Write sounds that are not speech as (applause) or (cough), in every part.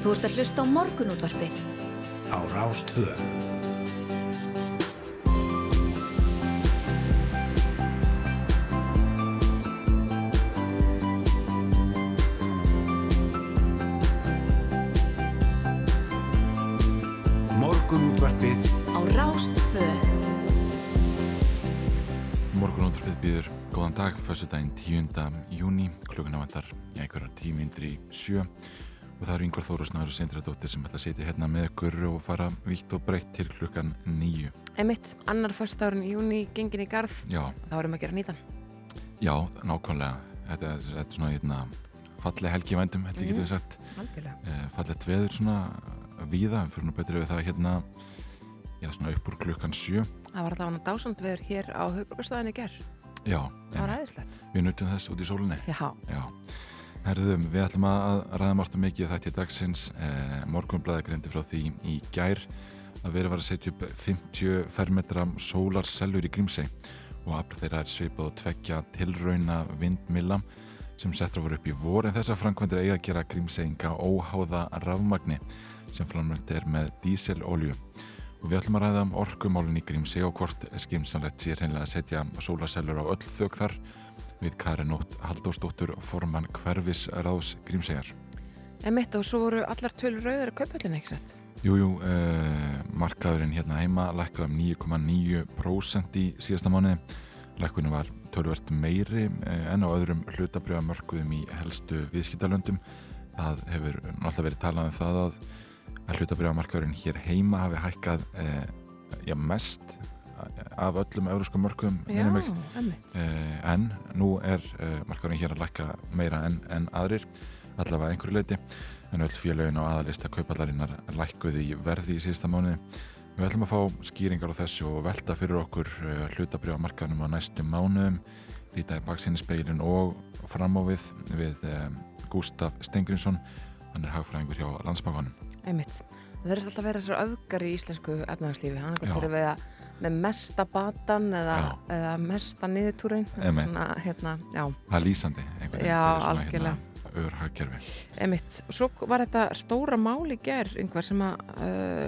Þú ert að hlusta á morgunútvarpið. Á Rástvö. Morgunútvarpið Á Rástvö. Morgunóttarpið býður góðan dag, fyrstu daginn 10. júni, klukkan ávantar í einhverjar tímindri sjö og það eru yngvar Þórusnáður og Sindradóttir sem ætla að setja hérna með ykkur og fara vitt og breytt til klukkan nýju. Einmitt, annar fyrstárun í júni gengin í garð Já, og þá erum við að gera nýtan. já, nákvæmlega. Þetta er, þetta er svona hérna, falleg helgi í vændum, held ég getur við sagt. Algjörlega. Eh, Fallegt veður svona víða, fyrir nú betri við það hérna, já, svona upp úr klukkan sjö. Það var alltaf hann dásand veður hér á höfbrukarstæðinu í gerð. Já, Það var æðislegt. við nutum þess út í sólinni. Já, Já, herðum, við ætlum að ræða um mikið þætti dagsins. Eh, morgunblæði greindi frá því í gær að verið var að setja upp 50 fermetra sólarsellur í Grímsey og afl þeirra er svipað og tveggja tilrauna vindmilla sem settur voru upp í vor en þessar framkvæmdir eiga að gera Grímseyinga óháða rafmagni sem framrænt er með díselolju og við ætlum að ræða um orkumálin í Grímsey og hvort skimsanlegt sé hreinlega að setja sólarsellur á öll þök þar við Karin Ótt Haldósdóttur formann hverfis ráðs Grímseyjar. einmitt og svo voru allar tölur rauðar að kaupöllinu, ekki sett? Jú, jú, uh, markaðurinn hérna heima lækkaði um 9,9% í síðasta mánuði. Lækkunum var tölvert meiri uh, en á öðrum hlutabriða mörkuðum í helstu viðskiptalöndum. Það hefur náttúrulega verið talað um það að, að hlutabriða markaðurinn hér heima hafi hækkað uh, já, mest af öllum euróskum einmitt. Eh, en nú er uh, markaðurinn hér að lækka meira en, en aðrir allavega einhverju leiti en öll félögin á aðalista kaupallarinnar lækkuði í verði í síðasta mánuði við ætlum að fá skýringar á þessu og velta fyrir okkur uh, hlutabrjóða markaðunum á næstu mánuðum líta í baksinni speilin og fram á við Gustaf Stengrinsson hann er hagfræðingur hjá Landsbankanum Einmitt. Það verðist alltaf að vera þessar öfgar í íslensku efnagslífi. Hann er við að með mesta batan eða, eða mesta niðurtúrin. Svona, hérna, það er lýsandi Já, algjörlega. hérna, einmitt. Og svo var þetta stóra mál í gerð, einhver sem að uh,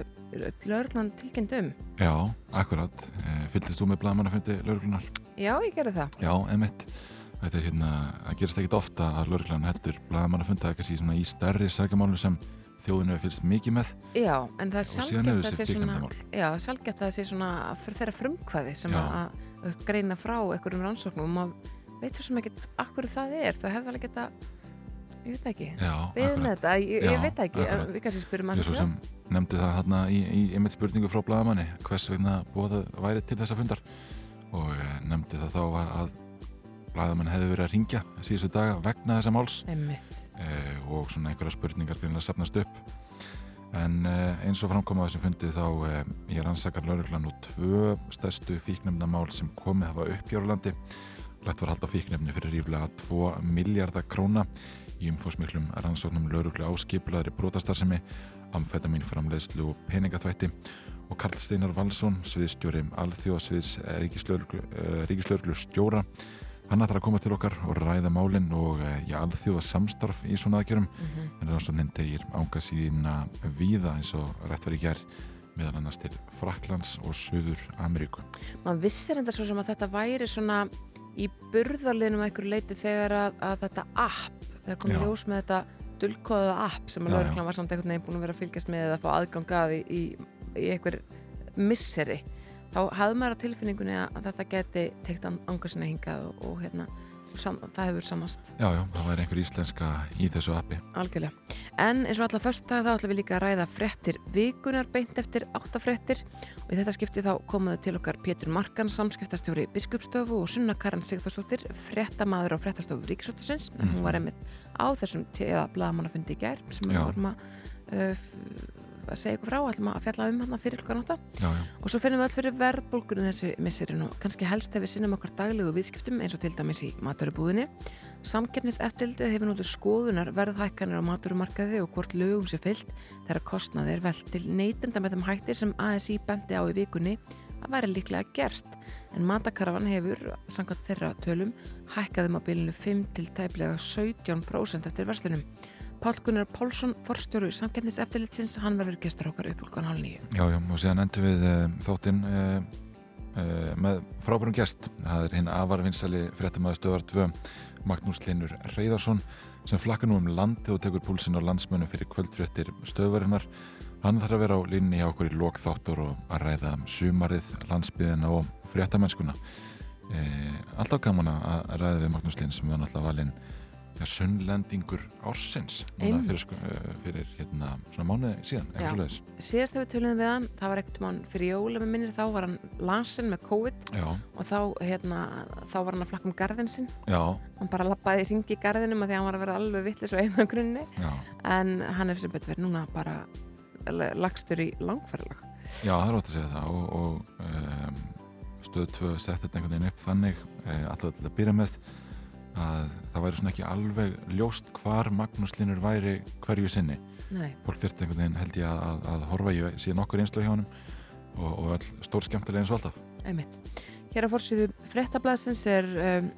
lögurnan tilkynnt um. Já, akkurat, uh, fylltist þú með blaðmannafundi lauruglunar? Já, ég gerði það. Já, emitt. Þetta er hérna, það gerist ekkit ofta að lauruglan heldur blaðamann að funda eitthvað svona í stærri sækjamálu sem þjóðinu hefur fylgst mikið með. Já, en það er hefur sjálfgeft þessi sé svona. Já, sjálfgeft sé svona fyrir þeirra frumkvæði sem Já. að, greina frá einhverjum rannsóknum. Og maður veit svo sem ekkert akkur það er, það hefði alveg geta ég veit ekki, Já, við með þetta. Ég, Já, ég veit ekki, en við kannski spyrum Ég svo sem nefndi það hérna í, í einmitt spurningu frá blaðamanni hvers vegna bóðað væri til þessa fundar. Og eh, nefndi það þá að, að blaðamann hefði verið að ringja síðustu daga vegna þessa máls. Eh, og svona einhverja spurningar greinlega safnast upp. En eh, eins og framkoma á þessum fundi þá eh, ég rannsakar lauruglan og tvö stærstu fíknefndamál sem komið hafa upp hér á landi. Lætt var hald á fíknefni fyrir ríflega 2 miljardar króna í umfósmiklum rannsóknum lauruglu á skipulaðri brotastarsemi, amfetamin framleiðslu og peningaþvætti. Og Karl Steinar Valsson, sviðstjóri alþjóðsviðs ríkislauruglu stjóra hann ætlar að koma til okkar og ræða málinn og eh, já, alþjóða samstarf í svona aðgjörum Mhm. en rannsóknin tegir ánga sína víða eins og rétt var í gær meðal annars til Fraklands og Suður Ameríku. maður vissir enda svo sem að þetta væri svona í burðarliðnum að einhverju leiti þegar að, að þetta app, komið Já. ljós með þetta dulkóða app sem að lauruglan var samt einhvern veginn búin að vera að fylgjast með eða fá aðgangað í, í, í einhver misseri þá hafði maður á tilfinningunni að, þetta geti teikt anga sinna hingað og, og hérna, sam, það hefur sannast Já, já, það væri einhver íslenska í þessu appi. algjörlega. En eins og allar först dag þá ætlum við líka að ræða frettir vikunar beint eftir áttafrettir og í þetta skipti þá komuðu til okkar Pétur Markan, samskiptastjóri Biskupstofu og Sunna Karan Sigþórsdóttir, frettamaður á frettastofu Ríkisóttasins, en hún var einmitt á þessum tíða bladamannafundi í gær sem við vorum að, uh, að segja ykkur frá, ætlum að fjalla um hann fyrir Já, já, og svo finnum við öll fyrir verðbólgunum þessi misserinn og kannski helst ef við sinnum okkar daglegu viðskiptum eins og til dæmis í maturubúðinni. Samkeppnis eftirlitið hefur nútið skoðunar verðhækkanir á maturumarkaði og hvort lögum sé fyllt þegar kostnaði er veld til neytenda með þeim hætti sem ASI bendi á í vikunni að væri líklega gert. En matakarfan hefur, samkvæmt þeirra tölum, hækkaðum á bilinu 5 til tæplega 17% eftir verslunum. Pál Gunnar Pálsson, forstjóru samkefnis eftirlitsins, hann verður gestur okkar upp úr hálf nýju. Já, já, og síðan endur við uh, þáttinn uh, uh, með frábærum gest. Það er hinn afarvinnsali fréttamaður stöðar 2, Magnús Linur Reyðarsson, sem flakkar nú um landið og tekur púlsinn á landsmönnum fyrir kvöldfréttir stöðvarinnar. Hann þarf að vera á línni hjá okkur í lok þáttur og að ræða um sumarið, landsbyðina og fréttamennskuna. Alltaf gaman að ræða við Magnús Linn sem var náttúrulega valinn ja, sunnlendingur ársins fyrir, sko, fyrir hérna, svona mánuði síðan síðast þegar við tölum við hann það var ekkert mann fyrir jóla með minnir þá var hann lasin með COVID Já. og þá, hérna, þá var hann að flakka um gardin sin Já. hann bara lappaði í ringi í gardinum að því að hann var að vera alveg vittlis og eina grunni. En hann er sem betur verið núna bara lagstur í langferðlag Já, það er ótt að segja það og, og um, stöðu tvö sett þetta einhvern veginn upp þannig eh, alltaf til að byrja með að það væri svona ekki alveg ljóst hvar Magnús Linur væri hverju sinni Nei. fólk þurfti einhvern veginn held ég að, að, að horfa í síðan okkur einslu hjá hann og, og all stór skemmtilega eins og alltaf Einmitt. Hér að fórsýðu frettablasins er um,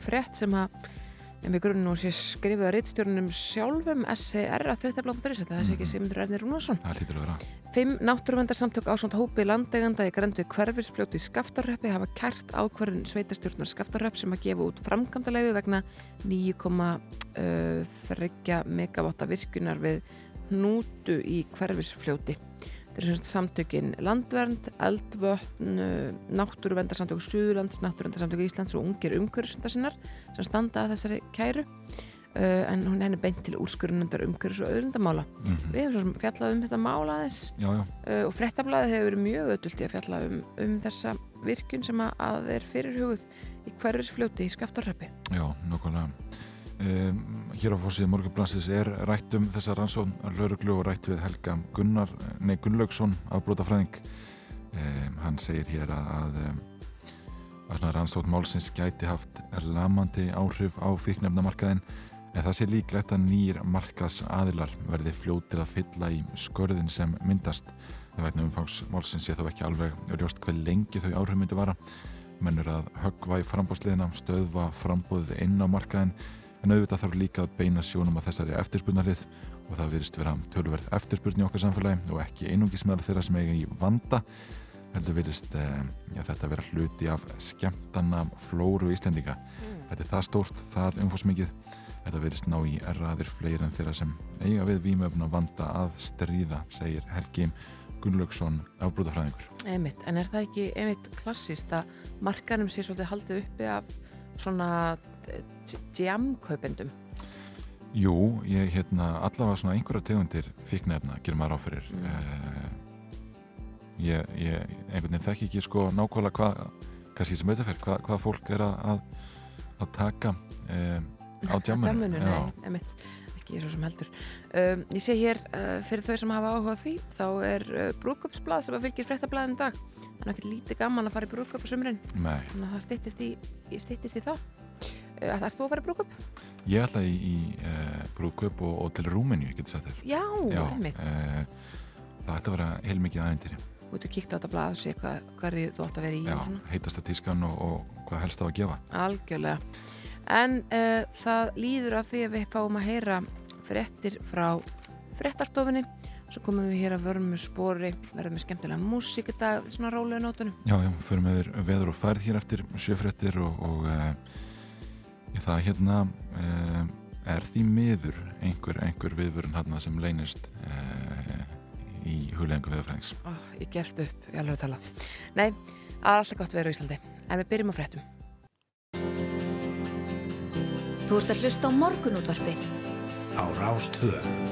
frett sem að en við grunum nú sé skrifið að reittstjórnum sjálfum SCR að frettabla.is þetta er ekki Mhm. Simundur Ernir Rúnarsson Það Fimm náttúruvendarsamtök ásvönd hópi landeganda í grendu hverfisfljóti skaftarreppi hafa kært ákvarðin sveitarstjórnar skaftarrepp sem að gefa út framkvæmdalegu vegna 9,3 megawatta virkunar við hnútu í hverfisfljóti. Samtökin Landvernd, Eldvötn, Náttúruvendarsamtök Suðurlands, Náttúruvendarsamtök Íslands og ungir umhverfisvendarsinnar sem standa að þessari kæru uh, en hún henni beint til úrskurunundar umhverfis og auðlindamála. mm -hmm. Við hefum svo sem fjallað um þetta mála aðeins Já, já, uh, og frettablaðið hefur verið mjög ödult í að fjalla um, um þessa virkun sem að, að er fyrirhuguð í hverfisfljóti í skaftarreppi. já, nokkulega um, Hér á fórsíðu morgunblansins er rætt um þessa rannsókn lauruglu og rætt við Helga Gunnar nei, Gunnlaugsson afbrótafræðing um, hann segir hér að, að, að rannsókn málsins gæti haft lamandi áhrif á fíknefnamarkaðin en það sé líklegt að nýjir markas aðilar verði fljótir að fylla í skörðin sem myndast. Það vegna umfangs málsins sé þó ekki alveg ljóst hvað lengi þau áhrif myndi vara. Mennur að höggva í frambóðsliðina stöðva frambóðið inn á markaðin en auðvitað þarf líka að beina sjónum að þessari eftirspurnarlið og það virðist vera tölverð eftirspurn í okkar samfélagi og ekki einungis meðal þeirra sem eiga í vanda heldur virðist eh, ja, þetta vera hluti af skemmtana flóru íslendinga. Þetta er það stórt, það umfórsmikið þetta virðist ná í erraðir fleiri en þeirra sem eiga við výmöfna vanda að stríða, segir Helgi Gunnlaugsson afbrútafræðingur Einmitt, en er það ekki einmitt klassist að markanum sé svolítið haldið uppi af svona jamkaupendum? Jú, ég hérna allavega svona einhverja tegundir fíknefna gerir maður áfyrir Mm. mm. ég, ég einhvern veginn þekki ekki sko nákvæmlega hvað kannski sem auðvitað fyrir, hvað, hvað fólk er að, að, að taka um, á (laughs) einmitt, ekki svo sem heldur. Um, ég sé hér uh, fyrir þau sem hafa áhuga því, þá er uh, brúköpsblað sem að fylgir fréttablaðin dag. Það er ekkert lítið gaman að fara í brúköp á sumrin, Nei, þannig að það styttist í, í, í það. Uh, Ætlar þú að fara í brúköp? ég ætla í, í uh, brúðkaup og, og til Rúmeníu, ég geti sagt þér Já, einmitt. uh, það ætti að vera heilmikið aðeindir Þú ert að kíkta á þetta blað og sé hvað, hverju þú átt að vera í Já, svona. heitasta tískan og, og hvað helst á að gefa Algjörlega. En uh, það líður að því að við fáum að heyra fréttir frá fréttastofinni. Svo komum við hér að vörmu spori, verðum með skemmtilega músík dag, svona rólega nótunum. Já, já, förum við veður og færð hér eftir sjöfréttir og, og það hérna uh, er því miður einhver, einhver viðvörun hérna sem leynist uh, í huglegingu viðfræðings. Ó, ég gefst upp, ég alveg að tala. Nei, alltaf gott verið á Íslandi. En við byrjum á fréttum. Þú ert að hlusta á morgunútvarpið. á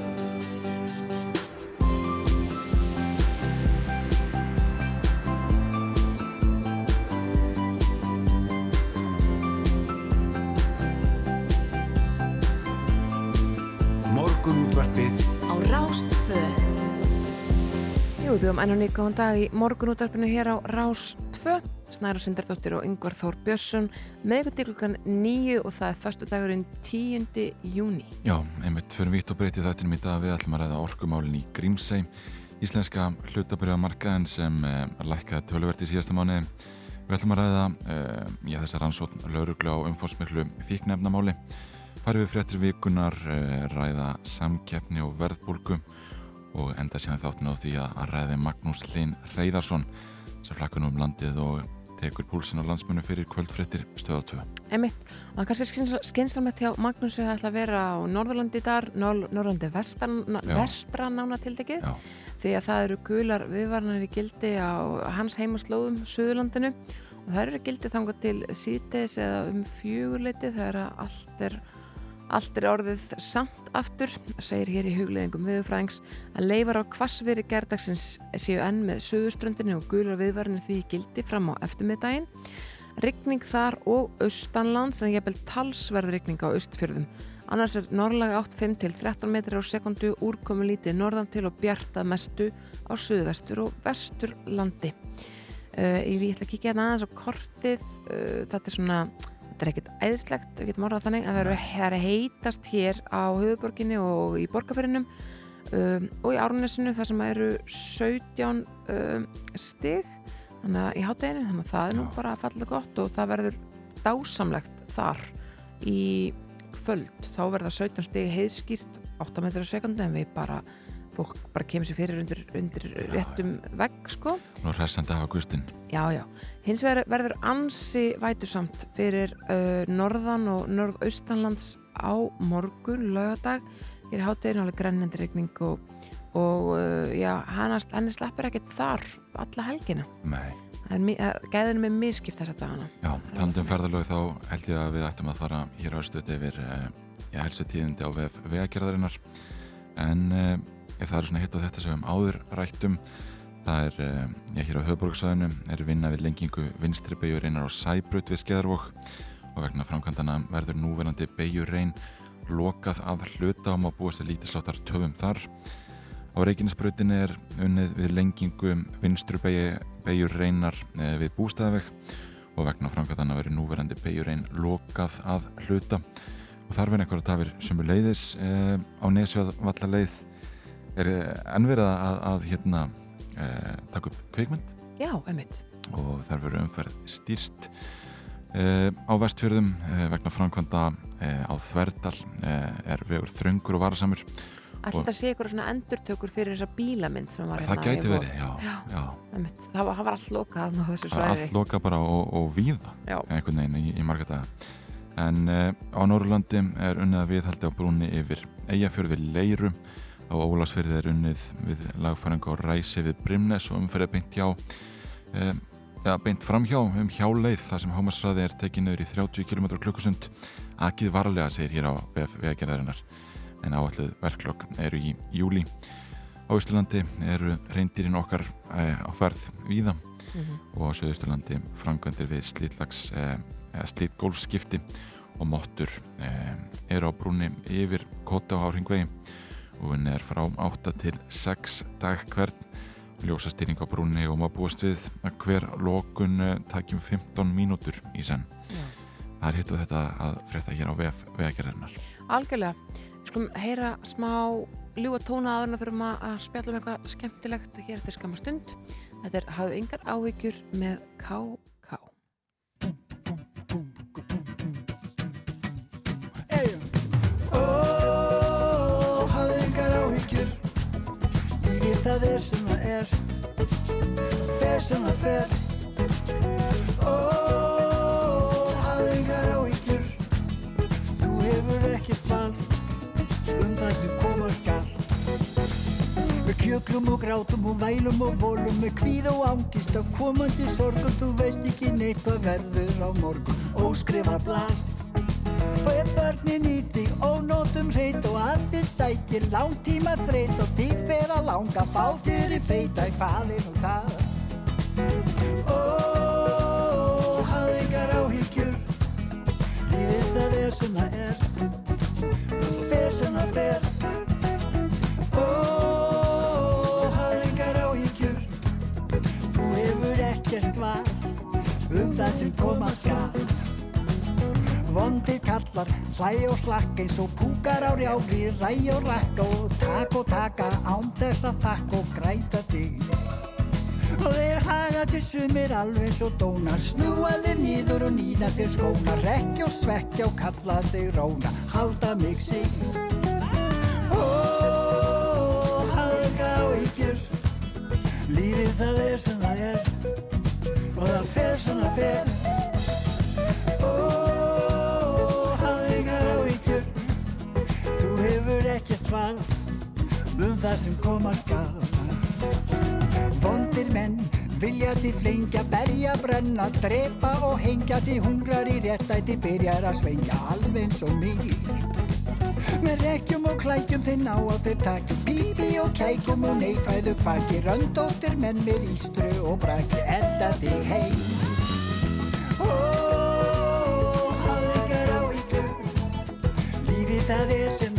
Rástvö. Morgunútvarpið Á Rástfö. Jú, við byrjum enn og nýtt góðan dag í morgunútvarpinu hér á Rás 2. Snæra Sindardóttir og Yngvar Þór Björnsson með ykkur til klukkan nýju og það er förstu dagurinn 10. júni. Já, einmitt fyrir vitt og breytið þættinum í dag við ætlum að ræða orkumálin í Grímsey íslenska hlutabriðamarkaðin sem eh, lækkaði töluvert í síðasta mánuði Við ætlum að ræða eh, já, þessar rannsókn laurugla á umfórsmiklu fíknefnamáli farið við fréttir vikunar, eh, ræða samkeppni og verðbólgu og enda síðan þáttinu á því að ræði Magnús Linn Reyðarsson sem flakkar nú um landið og tekur púlsin á landsmönu fyrir kvöldfréttir stöða 2. Emitt, og kannski skynsamlegt hjá Magnúsi að ætla að vera á Norðurlandi í dag, Norðurlandi vestan, vestra nána tildekið, því að það eru gular viðvarnar í gildi á hans heimaslóðum, Suðurlandinu. Og það eru gildi þangað til síðdeis eða um fjögurleiti þegar allt er, allt er orðið samt aftur, segir hér í hugleðingum viðfræðings að leifar á kvassveri gerdagsins séu enn með Suðurströndinu og gular viðvarnar því gildi fram á eftirmiðdægin Ryggning þar og austanlands en ég bel talsverð ryggning á austfjörðum. Annars er norrlega 8-5-13 metri á sekundu úrkomu lítið norðan til og bjartað mestu á söðvestur og vesturlandi. Uh, ég ætla að kíkja hérna aðeins á kortið. Uh, þetta er svona, þetta er ekkert æðislegt, við getum orðað þannig að það er heitast hér á höfuborginni og í borgarferinum uh, og í árunnesinu þar sem eru 17 stig þannig að í hátteginu, þannig að það er nú bara fallið gott og það verður dásamlegt þar í kvöld, þá verða 17 stegi heiðskýrt 8 metrar sekundu en við bara fólk bara kemur sér fyrir undir, undir já, réttum vegg sko. Nú hressandi af augustin Já, já, hins vegar verður ansi vætusamt fyrir uh, norðan og norðaustanlands á morgun, lögadag hér í hátteginu alveg grennendir regning og og uh, já, henni sleppur ekkert þar alla helgina. Nei. Gæðinu með miskipt þess að dagana. Já, talandum ferðalög þá held ég að við ættum að fara hér ástuðt yfir uh, helstu tíðindi á vegagerðarinnar. En uh, ef það er svona hitt á þetta sem áður rættum það er, já, hér á höfborgsvæðinu er vinna við lengingu vinstri beigjurreinar á Sæbrut við Skeðarvók og vegna framkvæmdana verður núverandi beigjurrein lokað að hluta og má búast til lítisláttar töfum þar. Á Reykjanesbröðinni er unnið við lengingu vinstru beigur reynar eh, við bústæðaveg og vegna framkvæmdana verið núverandi beigur reyn lokað að hluta. Og þar verður einhverja tafir er leiðis eh, á nesjöðvalla leið er ennverða að, að hérna eh, taka upp kveikmynd Já, einmitt. Og þar verður umferð stýrt eh, á vestfjörðum eh, vegna framkvæmda á Þverdal er vegur þröngur og varasamur. Alltaf sé ykkur svona endurtökur fyrir þessa bílamind sem var hérna Það gæti verið, já, já. já. Það, var, það var allt lokað Allt lokað bara og, og víða einhvern veginn í, í marga daga. En á Norrlandi er unnið að viðhaldi á brúni yfir Eyjafjörð við Leiru á Ólasfjörði er unnið við lagfæring á Ræsi við Brimnes og umferðið beint hjá uh, ja, beint framhjá um hjáleið þar sem hámasræði er tekið nöður í 30 km klukkusund. Akið varlega segir hér á veðgerðarinnar en áalluð verklokk eru í júli. Á Íslandi eru reyndirinn okkar eh, á ferð víða. Mm -hmm. og á Suðausturlandi frangvendir við slítlags eh, slítgólfskipti og móttur eh, eru á brúni yfir kota á Háringvegi og henni er frá 8 til 6 dag hvern ljósastýring á brúni og maður búast við að hver lókun eh, takjum 15 mínútur í senn. Yeah. Það er hitt og þetta að frétta hér á vegagerðarnar. Algjörlega skulum heyra smá ljúa tóna aðurna fyrir maður að spjalla um eitthvað skemmtilegt hér eftir skama stund. Þetta er Hafðu yngar áhyggjur með K.K. það er sem það er. Fer sem það fer. Oh, hafðu yngar áhyggjur Þú hefur ekkert val. Um það sem koma skall Við kjöklum og grátum og vælum og volum með kvíð og ángist af komandi sorgum. Þú veist ekki neitt hvað verður á morgun. Óskrifa blad Og ef börnin í þig ónótum hreit og að þið sækir langtíma þreit og þig fer að langa fá í feita í er nú það? Ó, hafði yngar áhyggjur. Lífið það er sem það er. Fer sem það fer. Um það sem koma skal Vondir kallar, hlæ og slakk eins og púkar á rjári, ræ og rakka og tak og taka án þess að þakka og græta þig. Og þeir haga til sumir alveg svo dóna Snúa þér nýður og nýða þér skóna Rekja og svekja og kalla þig róna Halda mig sig. Ó, hafðu ekki áhyggjur Lífið það er sem það er Og það fer sem það fer val Um það sem koma skal Vondir menn vilja til flengja, berja, brenna, drepa og hengja til hungrar í réttæti byrjar að svengja alveg eins og mig. Með rekkjum og klækjum þeir ná á þeir taki bíbi og kækum og neikvæðu kvaki röndóttir menn með ístru og braki enda þig heim. Ó, hafðu ykkur á ykkur, lífið það er sem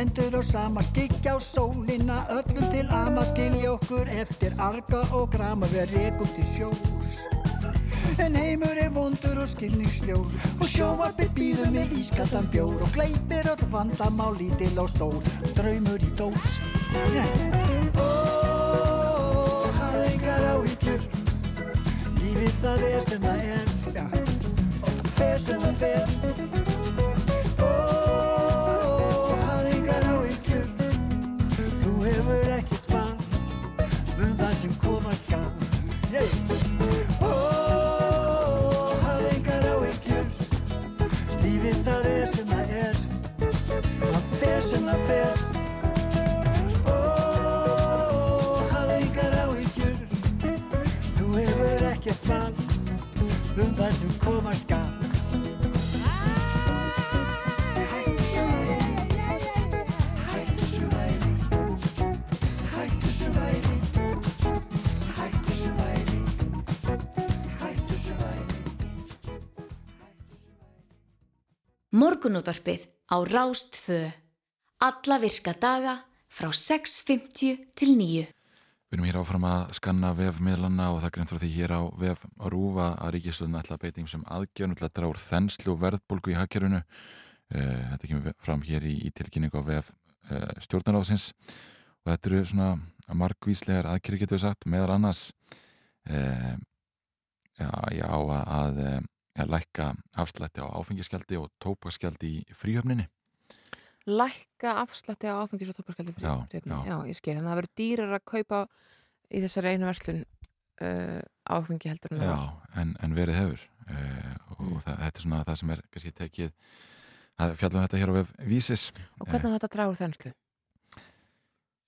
stendur á sama skikja á sólina Öllum til ama skilja okkur Eftir arga og grama Við rekum til sjós. En heimur er vondur og skilningsljór Og sjóarpið býður með ískaldan bjór Og gleipir öll vandamál lítil og stór Draumur í dós. Ó, hafðu engar áhyggjur Lífið það er sem það er. Og það fer sem það fer Morgunútvarpið á Rástfö. Alla virka daga frá 6.50 til 9. Við erum hér áfram að skanna vefmiðlana og það greint frá því hér á vef Rúfa að ríkistöðun ætla að beita sem aðgjörn að draga úr þenslu og verðbólgu í hagkerfinu. Uh, þetta kemur fram hér í, í tilkynningu á vef uh, stjórnaráðsins og þetta eru svona margvíslegar aðgerri getur við sagt meðal annars uh, já, já, að, að, að lækka afslætti á áfengiskjaldi og tópaskjaldi í fríhöfninni. Lækka afslætti á áfengis og topparskjaldi Já, já, já. já, ég skil, en það verður dýrar að kaupa í þessari einu verslun uh, áfengi heldur en Já, en, en verið hefur. Uh, og Mm. það, þetta er svona það sem er kannski tekið að fjallum þetta hér á vef vísis. Og hvernig á þetta að þenslu?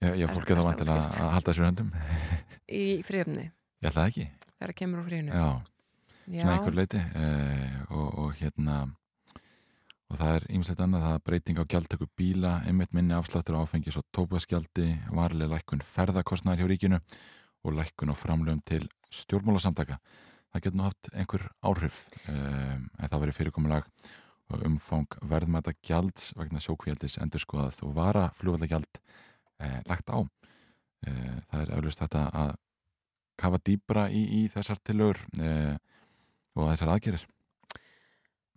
Ég, ég Er- fólk er þá er vantilega að halda sér höndum. (laughs) Í fríöfni ég ætla það ekki, það kemur úr fríöfni? já, svona einhver leiti uh, og, og hérna og það er ýmislegt annað, það er breyting á gjaldtöku bíla, einmitt minni afsláttur á áfengis og tópaskjaldi, varlega lækkun ferðakostnæður hjá ríkinu og lækkun á framlöfum til stjórnmálasamtaka. Það getur nú haft einhver áhrif um, en það verið fyrirkomulag og umfang verðmæta gjalds vegna sjókvíaldis endurskoðað og vara flugvallagjald eh, lagt á. Eh, það er eflust þetta að kafa dýbra í, í þessar tilögur eh, og þessar aðgerir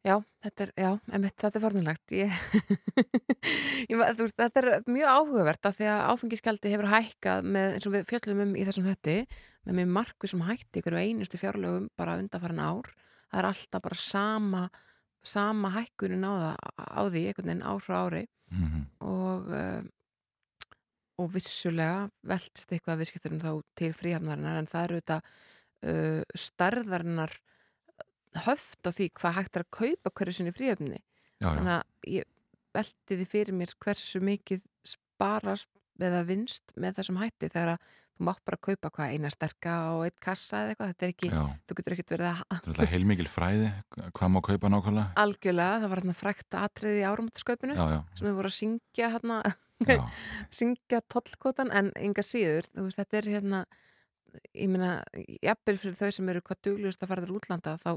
Já, þetta er, já, emitt, þetta er fornulegt. Ég, (laughs) ég, ma- þú veist, þetta er mjög áhugavert af því að áfengiskjaldi hefur hækkað með, eins og við fjöllum um í þessum hætti, með mjög markvið sem hætti ykkur einustu fjárlögum bara undanfarin ár. Það er alltaf bara sama, sama hækkunin á, það, á því, einhvern veginn ár frá ári mm -hmm. og, uh, og vissulega veltist eitthvað viðskipturum þá til fríhafnarinnar en það eru þetta uh, starðarinnar höft á því hvað hægt er að kaupa hverju sinni já, þannig að ég velti því fyrir mér hversu mikið sparast eða vinst með þessum hætti þegar að þú mátt bara kaupa hvað eina sterka og eitt kassa eða eitthvað, þetta er ekki, já. þú getur ekkert verið að Það er alltaf heilmikil fræði hvað má kaupa nákvæmlega. Algjörlega, það var hérna frækt atriði í já, sem þau voru að syngja hérna (laughs) syngja tollkvotan en enga síður, þú veist, þetta er hérna ég meina, jafnvel fyrir þau sem eru hvað duglust að fara til útlanda þá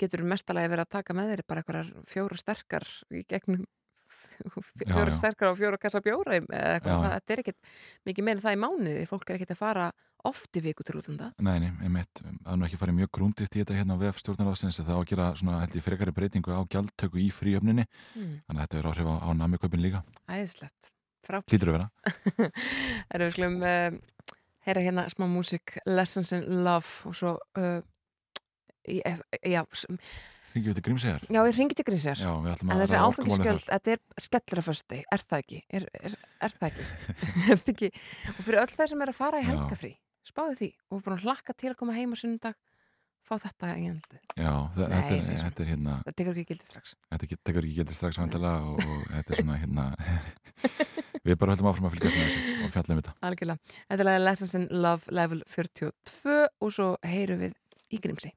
getur mestalagi verið að taka með þeir bara eitthvað fjóra sterkar í gegnum (laughs) fjóra já. sterkar og fjóra kassa bjóra eða Já, eitthvað, já. það, þetta er ekkit mikið meira það í mánuði, fólk er ekkit að fara oft í viku til útlanda. Nei, nei, einmitt, það er nú ekki farið mjög grúndið í þetta hérna á VF stjórnaráðsins það á að gera svona, held ég, frekari breytingu á gjaldtöku í fríöfninni, Mm. þannig að þetta er áhrif á, á namiköpin líka, Æðislegt, frábært. hlýtur að vera (laughs) Erum við skulum uh, heyra hérna smá músík Lessons in Love og svo uh, já, Ringjum við til Grímsæjar? já, ég ringi til við ætlum en þessi áfengisgjöld, þetta er skellur að fösti, er það ekki? Er, er, er það ekki? (laughs) er það ekki? Og fyrir öll þau sem er að fara í helgafrí spáðu því og búin að hlakka til að koma heim á sunnudag fá þetta í hendið. Já, þa- Nei, þetta, er, þetta er hérna Það tekur ekki gildi strax. þetta tekur ekki getið strax vantilega og, og þetta er svona hérna (laughs) við bara höldum áfram að fylgjast með þessu og fjalla um þetta Algjörlega. Þetta er lagið Lessons in Love level 42 og svo heyrum við í Grímsi.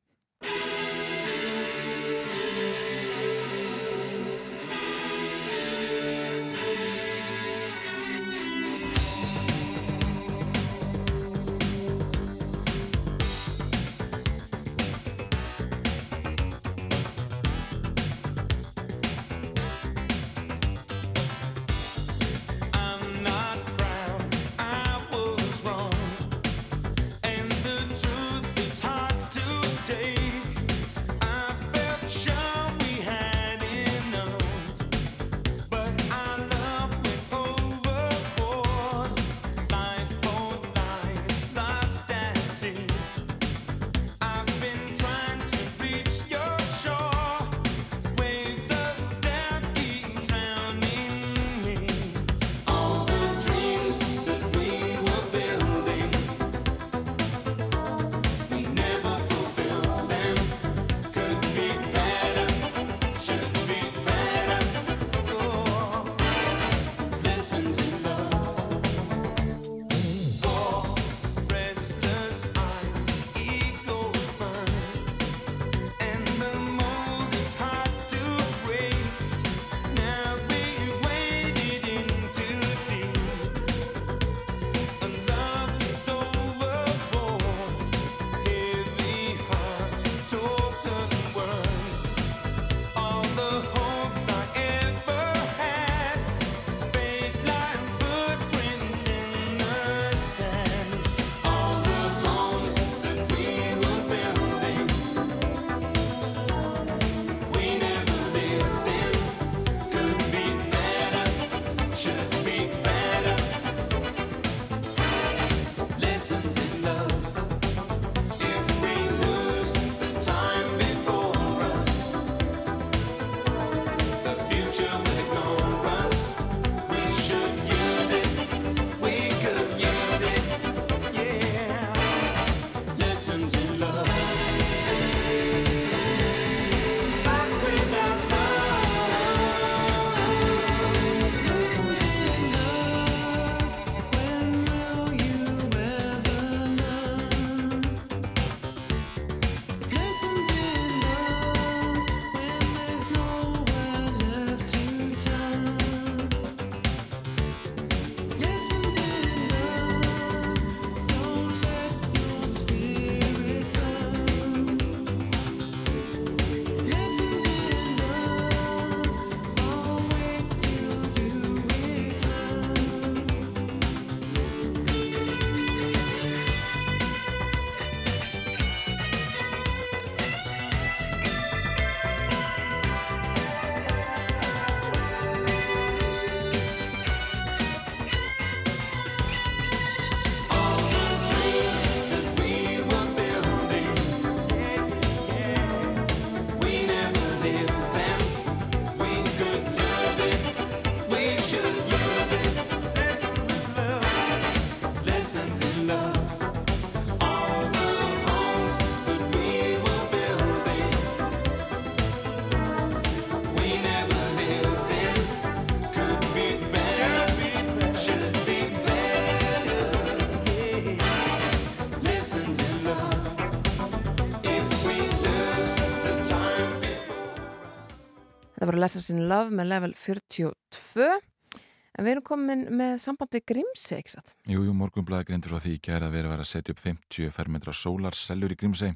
Lessons in Love með level 42 en við erum komin með samband við Grímsi, ekki satt? Jú, jú, morgunblæði grindur frá því í gæra að verið var að setja upp 50 fermetra sólarsellur í Grímsey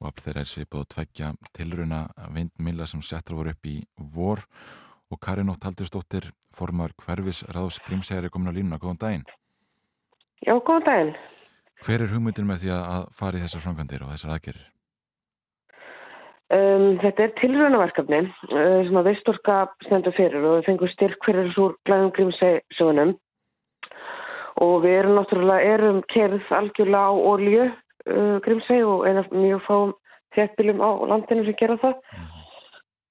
og afl þeirra er svipað og tveggja tilruna vindmilla sem settur voru upp í vor og Karin Ótt Haldursdóttir formar hverfis ráðs Grímsæri komin á línuna, góðan daginn. Já, góðan daginn. Hver er hugmyndin með því að að fara í þessar framkvæmdir og þessar aðgerir? Um, þetta er tilraunaverkefni uh, sem að Vistorka stendur fyrir og við fengum styrk fyrir þessu glæðum grímsögunum og við erum náttúrulega erum kerð algjörlega á olju uh, grímseg og eina mjög fáum þéttbílum á landinu sem gera það.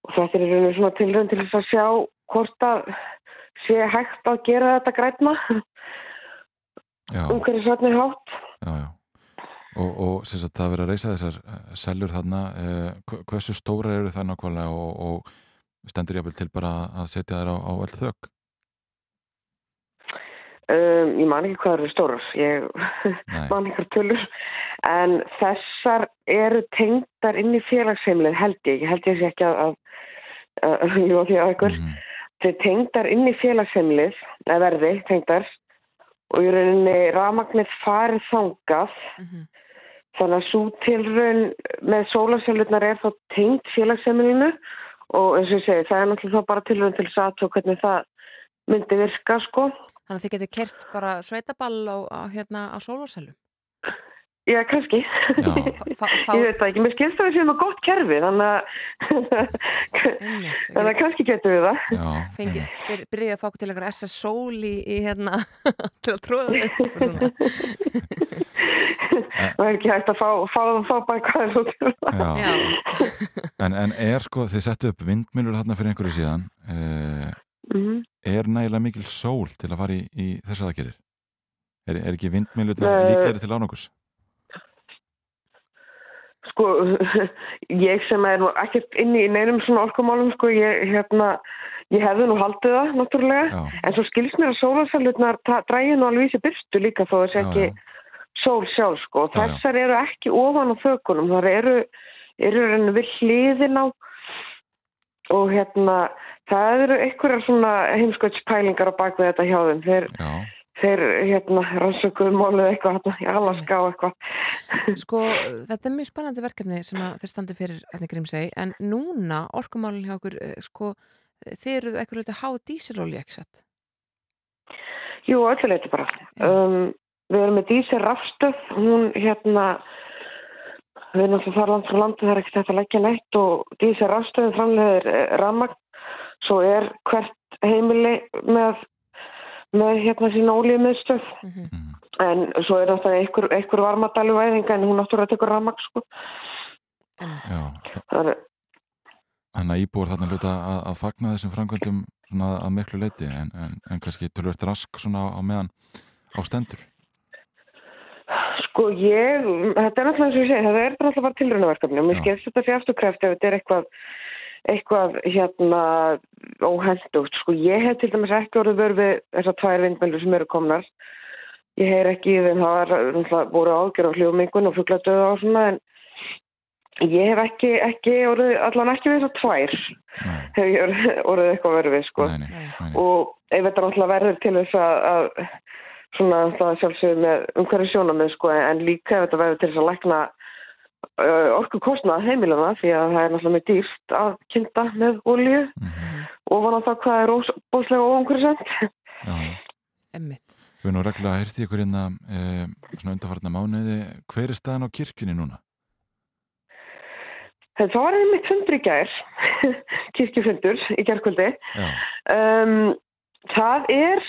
Og þetta er rauninu svona tilraun til þess að sjá hvort að sé hægt að gera þetta grætna Já, umhverjusvætni hátt. Já, já. Og, og sem sagt, það er verið að reysa þessar eh, sellur þarna, eh, hve- hversu stóra eru það nákvæmlega og, og stendur jáfnvel til bara að setja þær á, á öll þök? Um, ég man ekki hvað eru stórar, ég Nei. (laughs) man ekki tölur, en þessar eru tengdar inn í félagsheimlið held ég, ég held ég sé ekki að, að, að ljóða því að ykkur, Mhm. þeir tengdar inn í félagsheimlið, eða verði tengdar og í rauninni rafmagnið farið þangað, Mhm. Þannig að svo tilraun með sólarsjálfurnar er þá tengd félagsheimilinu og eins og ég segi, það er náttúrulega bara tilraun til þess að hvernig það myndi virka sko. Þannig að þið getur kert bara sveitaball á, á, hérna, á sólarsælum. Já, kannski. Já. (laughs) Ég veit það ekki, mér skilst það að við séum með gott kerfi, þannig að (laughs) þannig að kannski getum við það. Já, fengi, einmitt. byr, byrjaði að fá okkur til eitthvað SS sól í, í hérna (laughs) til að tróða og svona. Það er ekki hægt að fá, fá, fá er það. Já. Já, (laughs) En, en er sko, þið settu upp vindmjölur þarna fyrir einhverju síðan, eh, Mhm. er nægilega mikil sól til að fara í, í þessar aðgerir? Er, er ekki vindmjölurnar Nei. líklegri til ánokurs? Sko, (laughs) ég sem er nú ekkert inni í neinum svona orkumálum, sko, ég, hérna, ég hefði nú haldið það, náttúrulega. Já, En svo skilst mér að sólarsælutnar drægir nú alveg í sér byrstu líka þó þessi Já, ekki já. Sól sjálf, sko. Þessar eru ekki ofan á þökunum, þar eru, eru reynu við hliðin á og hérna, það eru einhverjar svona heimskvöldspælingar á bakvið þetta hjá þeim. Þeir, þeir hérna, rannsökuðu málið eitthvað hérna, í Alaska og eitthvað. (laughs) sko, þetta er mjög spennandi verkefni sem að þeir standi fyrir hérna Grímsey, en núna orkumálun hjá okkur, eh, sko, þið eruð eitthvað hluti há dísilóli, ekki satt? Jú, öllu leiti bara. Um, við erum með dísir rafstöð, hún hérna, við erum alltaf þar land frá landi, það er ekkert að leggja neitt og dísir rafstöðin framleiðir eh, rafmagn, svo er hvert heimili með, með hérna sína ólíumiðstöð, Mm mhm, en svo er alltaf einhver, einhver varmadælu væðinga en hún náttúrulega tekur rafmagn, sko. já. Það er, Þannig að íbúar þarna hluta að, að fagna þessum framkvæmdum svona að miklu leiti en, en, en kannski tölvöld rask svona á, á meðan á stendur. Sko ég, þetta er náttúrulega eins og ég segi, þetta er náttúrulega bara tilraunaverkefni og mér skilst þetta sé afturkræft ef þetta er eitthvað, eitthvað hérna óhendugt. Sko ég hef til dæmis ekki orðið vör við þessar tvær vindmjölur sem eru komnar. Ég heyr ekki þeim, það var náttúrulega voru ágjör á hljómingun og fuggladöðu og svona en ég hef ekki, ekki orðið, allan ekki við þessar tvær Nei, hef ég orðið, orðið eitthvað vör við sko nei, nei, og ef þetta náttúrulega verður til þess að, að svona það sjálfsögðu með umhverju sjónamið sko en líka ef þetta verður til þess að lækna uh, orku kostnað heimilana því að það er náttúrulega með dýrt að kynnta með olju Mhm, og van á það hvað er bóðslega óumhverju sent. Já, já. Emmitt. Við erum nú reglulega að heyrti ykkur hérna e, svona undarfarna mánuði. Hver er staðan á kirkjunni núna? Það var einmitt fundur í gær, (laughs) kirkjufundur í gærkvöldi. Já, Um, það er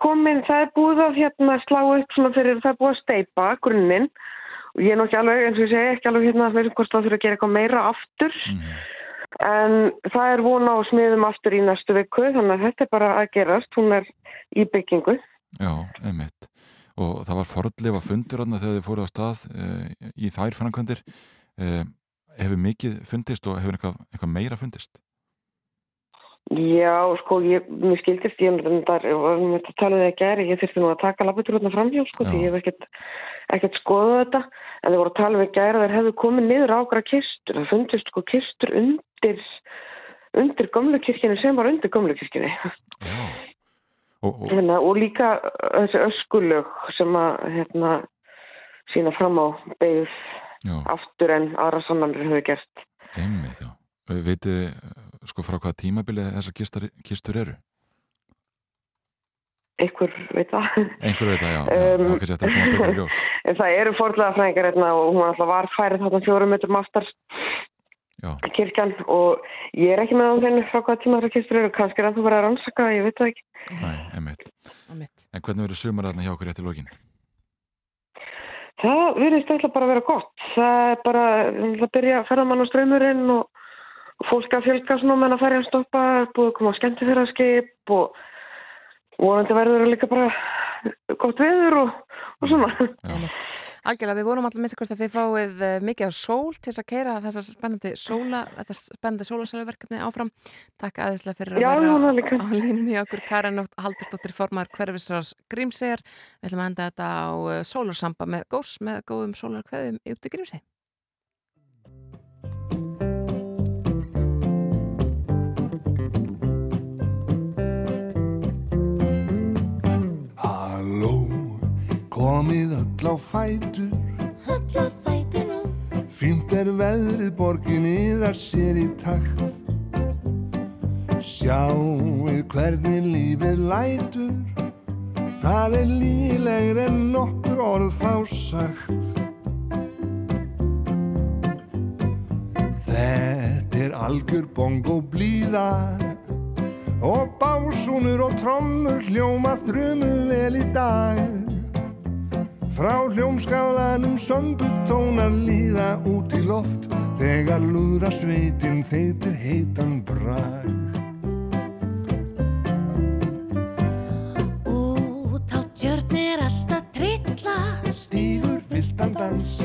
komin, það er búið að hérna slá upp svona fyrir, það er búið að steipa grunninn og ég er nú ekki alveg, eins og ég segi, ekki alveg hérna að veitum hvort það þurfa að gera eitthvað meira aftur mhm, en það er vona á smiðum aftur í næstu viku þannig að þetta er bara að gerast, hún er í byggingu. já, einmitt. Og það var forðlefa fundur þegar þið fóru á stað e, í þær framkvæmdir. E, hefur mikið fundist og hefur eitthvað, eitthvað meira fundist? Já, sko, ég, mér skildist ég um þetta, um þetta talaði ekki er, ég þurfti nú að taka labuturutna framhjá, sko, Já. því ég hef ekkert, ekkert skoðað þetta, en þeir voru að tala við gæra, þeir hefðu komið niður ákra kistur, það fundist sko kistur undir, undir gömlu kirkjunni sem var undir gömlu kirkjunni. Já. Og, og, Hérna, og líka þessi öskulög sem að, hérna, sína fram á beigð aftur en aðra sannanir hefur gert. einmitt, já. Vitið sko frá hvaða tímabilið þessar kistur, kistur eru? Einhver veit það. Einhver veit það, já, Um, já, að ljós. (laughs) En það eru fórlega fræðingar hérna og hún alltaf var færið þarna fjórum metrum aftar Já, kirkjan og ég er ekki með á þeirnu frá hvaða tíma þessar kistur eru. Kannski er það þú verið að rannsaka, ég veit það ekki. næ, einmitt. Einmitt. En hvernig verður sumar þarna hjá okkur rétt í lokin? Það virðist eitthvað bara að vera gott. Það er bara, það byrja að ferðamann á ströymurinn og fólk að fjölga svona menn að færi að stoppa, búið að koma á skemmtifæraskip og vonandi verður líka bara gott veður og, og svona. Algjörlega, við vonum alltaf minnst að þið fáið eh, mikið á sól til þess að keira þessa spennandi sóla, þetta spennandi sólasæluverkefni áfram. Takk aðeinslega fyrir að vera líka. á línunni okkur Karin Haldursdóttir formar hverfisrás Grímsegjar. Við ætlum að enda þetta á eh, sólarsamba með gós með góðum sólarkveðum út í Grímseg. Komið öll á fætur. Öll á fætur nú Fínt er veðrið borginni það sér í takt. Sjáuð hvernig lífið lætur. Það er lílegri en nokkur orð fá sagt. Þetta er algjör bongo blíða. Og básúnur og trommur hljóma þrumu vel í dag Frá hljómskálanum sömbu tónar líða út í loft. Þegar lúðra sveitin þeitir heitan brag. Út á tjörn er alltaf trilla Stígur viltan dans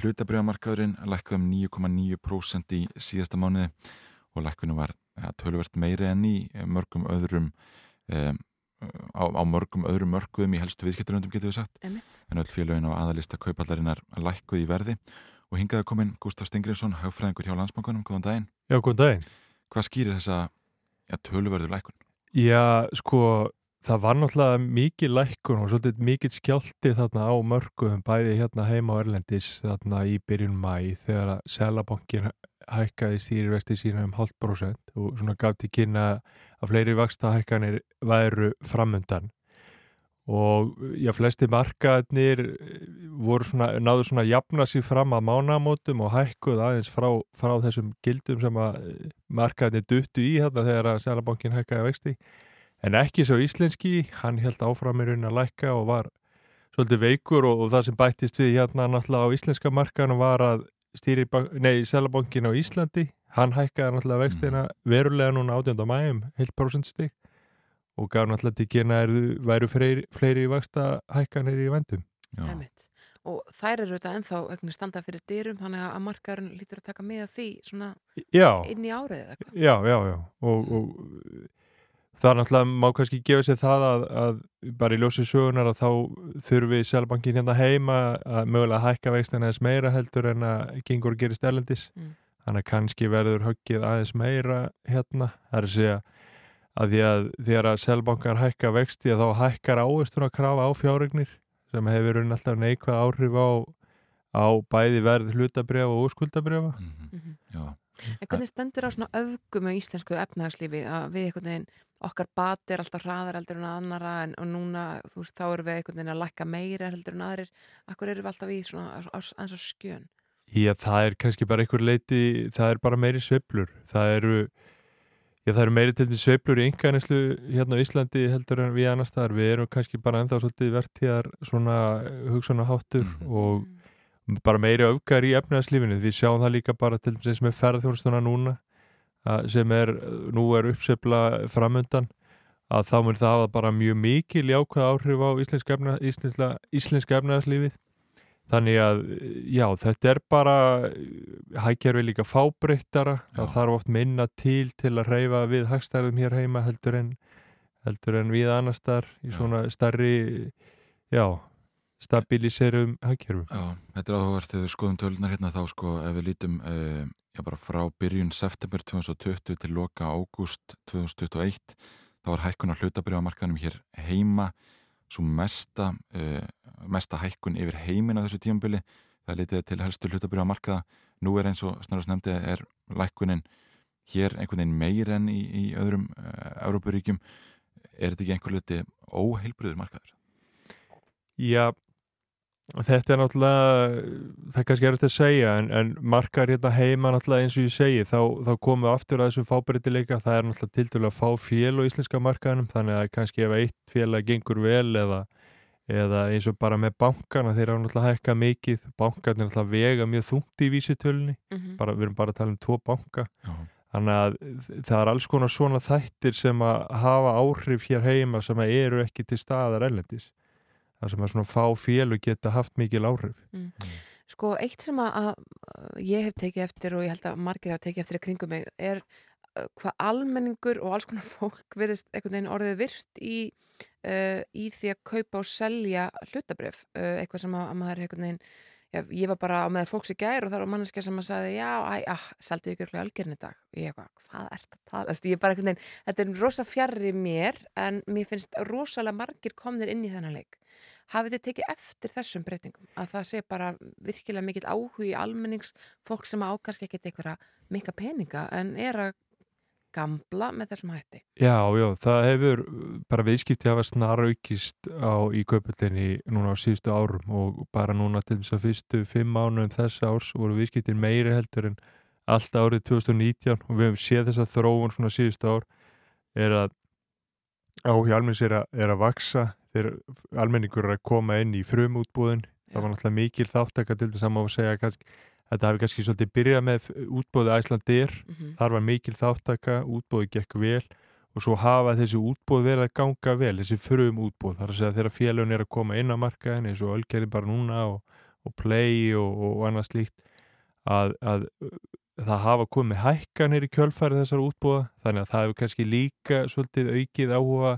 hlutabriðamarkaðurinn lækkaði um 9,9% í síðasta mánuði og lækkunum var ja, tölvert meiri enn í mörgum öðrum um, á, á mörgum öðrum mörkuðum í helstu viðskiptaröndum getur við sagt Einmitt. en öll félögin á aðalista kaupallarinnar lækkuði í verði og hingaði komin Gustaf Stingriðsson, hagfræðingur hjá landsbankunum, góðan daginn. Já, góðan daginn. Hvað skýrir þessa ja, töluverður lækkun? Já, sko, það var náttúrulega mikið lækkun og svolítið mikið skjálti þarna á mörgum, bæði hérna heima á Erlendis þarna í byrjun mæ þegar að Selabankin hækkaði stýrivexti sína um hálft prósent og svona gaf til kynna að fleiri vaksta hækkanir væru framundan. Og já, flesti markaðnir voru svona, náðu svona jafna sér fram að mánamótum og hækkuð aðeins frá, frá þessum gildum sem að markaðnir duttu í þetta þegar að Selabankin hækkaði vexti en ekki svo íslenski, hann held áfram í raunin að lækka og var svolítið veikur og, og það sem bættist við hérna náttúrulega á íslenska markaðinu var að stýri, nei, Selabankin á Íslandi hann hækkaði náttúrulega vextina verulega núna 18. mæjum, heilt prosentstig og gaf náttúrulega til kynna að væru fleiri, fleiri vaksta hækkanir í vendum. Og þær eru þetta ennþá einhvern standa fyrir dyrum þannig að markaðurinn lítur að taka með af því svona Já. inn í árið eða eitthvað. Já, já, já. Og, og það er náttúrulega, má kannski gefa sér það að, að bara í ljósi sögunar að þá þurfi Sælbankin hérna heima að mögulega hækka vextina aðeins meira heldur en að gengur gerist erlendis. Mm. Þannig að kannski verður höggið aðeins meira hérna. Það er að segja að því að þegar að Sælbankar hækka vexti að þá hækkar áherstur að krafa á fjárregnir sem hefur verið alltaf neikvæð áhrif á, á bæði verð hlutabriða og úrskuldabriða. Mm -hmm. En hvernig stendur á svona öfgum á íslensku efnahagslífi að við einhvern veginn okkar bati er alltaf hraðar heldur en annara en og núna þú veist þá erum við einhvern veginn að lækka meira heldur en aðrir. Akkur erum við alltaf í svona eins og skjön? Já, það er kannski bara einhver leiti, það er bara meiri sveiflur. Það eru, Já, það eru meiri til því sveiflur í ynganeslu hérna á Íslandi heldur en við annars staðar. Við erum kannski bara ennþá svolítið vertíðar svona hugsunaháttur og bara meiri öfgar í efnæðslífinu. Við sjáum það líka bara til þess með ferðþjónstuna núna sem er, nú er uppsveifla framöndan að þá mun það hafa bara mjög mikil jákvæð áhrif á íslenska, efna, efnæðslífið. Þannig að, já, þetta er bara hækjarfi líka fábreyttara, það þarf oft minna til til að reyfa við hagstærðum hér heima heldur en, heldur en við annar staðar í svona starri, já, stabiliserum hækjarfum. Já, þetta er áhugavert þegar við skoðum tölunar hérna þá sko ef við lítum uh, já, bara frá byrjun september 2020 til loka ágúst 2021 þá var hækkun á hlutabriðamarkaðanum hér heima svo mesta, uh, mesta hækkun yfir heimin á þessu tímabili það litið til helstu hlutabriðamarkaða nú er eins og snarast nefndi er lækkunin hér einhvern veginn meir enn í, í öðrum uh, Európaríkjum er þetta ekki einhver liti óheilbriður markaður? Já, þetta er náttúrulega, það er kannski erfitt að segja en, en markar hérna heima náttúrulega eins og ég segi, þá, þá komum við aftur að þessum fábreytileika, það er náttúrulega til dælu að fá fél á íslenska markaðanum, þannig að kannski ef eitt félag gengur vel eða, eða eins og bara með bankana, þeir eru náttúrulega hækka mikið, bankarnir náttúrulega vega mjög þungt í vísitölunni, Mhm. bara, við erum bara að tala um tvo banka, Já. þannig að það er alls konar svona þættir sem að hafa áhrif hér heima sem að eru ekki til staðar ellendis það sem að svona fá félug geta haft mikil áhrif Mm. Sko, eitt sem að, að ég hef tekið eftir og ég held að margir hafa tekið eftir í kringum mig er uh, hvað almenningur og alls konar (laughs) fólk verðist einhvern veginn orðið virt í, uh, í því að kaupa og selja hlutabrif, uh, eitthvað sem að, að maður einhvern veginn, já, ég var bara á meðal fólks í gær og það var manneskja sem að sagði já, æ, ah, seldu ykkur algjörn í dag. Og ég eitthvað, hvað er þetta að tala? Þess, ég bara einhvern veginn, þetta er rosa fjarrri mér en mér finnst rosalega margir komnir inn í þennan leik. Hafið þið tekið eftir þessum breytingum? Að það sé bara virkilega mikill áhugi almennings, fólk sem á kannski ekkert einhverja mikla peninga en er að gamla með þessum hætti? Já, já, það hefur bara viðskipti hafa snar aukist á í kaupöldinni núna á síðustu árum og bara núna til þess að fyrstu fimm mánuðum þessa árs voru viðskiptin meiri heldur en allt árið 2019 og við hefum séð þess að þróun svona síðustu ár er að almennings er er að vaksa þegar almenningur er að koma inn í frumútbúðin það var náttúrulega mikil þáttaka til þess að má segja kannski, þetta hafi kannski svolítið byrjað með útbúði Æslandir Mhm. þar var mikil þáttaka, útbúði gekk vel og svo hafa þessi útbúð verið að ganga vel, þessi frum útbúð þar að segja þegar félagin er að koma inn á markaðin eins og Ölgerði bara núna og, og Play og, og annað slíkt að, að uh, það hafa komið hækkanir í kjölfæri þessar útbúða þannig að það hefur kannski líka svolítið aukið áhuga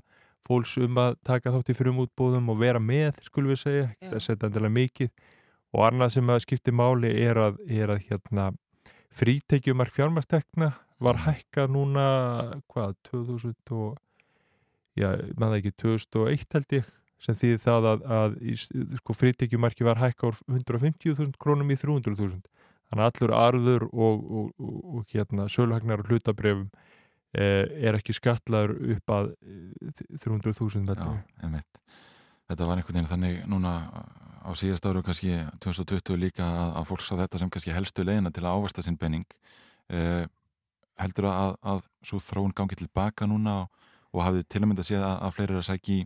fólks um að taka þátt í frum útbúðum og vera með, skulum við segja, ekki að setja endilega mikið og annað sem að skipti máli er að, er að hérna frítekjumark fjármastekna var hækkað núna hvað, 2000 og já, maður ekki 2001 held ég sem þýði það að, að sko, frítekjumarki var hækkað úr 150.000 krónum í 300.000 þannig að allur arður og, og, og, og hérna söluhagnar og hlutabrefum eh, er ekki skatlaður upp að eh, 300.000 Já, einmitt. Þetta var einhvern veginn þannig núna á síðast áru kannski 2020 líka að, að fólk sá þetta sem kannski helstu leiðina til að ávasta sinn penning eh, heldur að, að svo þróun gangi tilbaka núna og, og hafið til að mynda séð að, að fleiri er að sækja í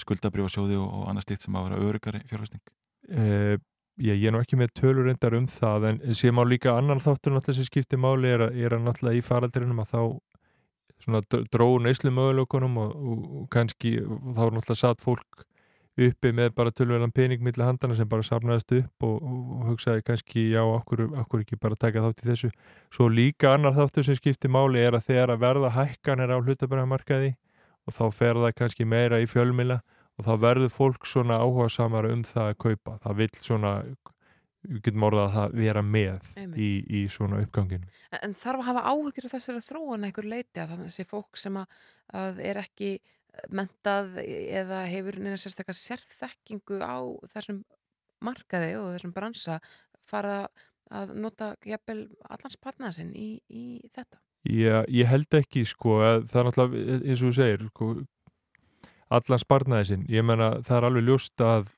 skuldabrjófasjóði og, og annað slíkt sem að vera örugari fjárfæsting Eh, ég, er nú ekki með tölur reyndar um það en sem á líka annan þáttur náttúrulega sem skiptir máli er, er að náttúrulega í faraldrinum að þá dróðu neyslu möguleikunum og, og, kannski þá er náttúrulega satt fólk uppi með bara tölverðan pening milli handana sem bara safnaðist upp og, og, hugsaði kannski já, okkur, okkur ekki bara taka þátt í þessu. Svo líka annar þáttur sem skiptir máli er að þegar að verða hækkanir á hlutabræðamarkaði og þá fer það kannski meira í fjölmila og þá verður fólk svona áhuga samara um það að kaupa. Það vill svona við getum orðað að það vera með í, í svona uppganginu En, en þarf að hafa áhyggjur af þessari þróun einhver leiti að þannig að þessi fólk sem að, að er ekki mentað eða hefur neina sérstaklega sérþekkingu á þessum markaði og þessum bransa fara að nota jafnvel allans partnar sinn í, í þetta. Já, ég held ekki sko að það er náttúrulega eins og þú segir sko, allan sparnaði sinn ég menna það er alveg ljóst að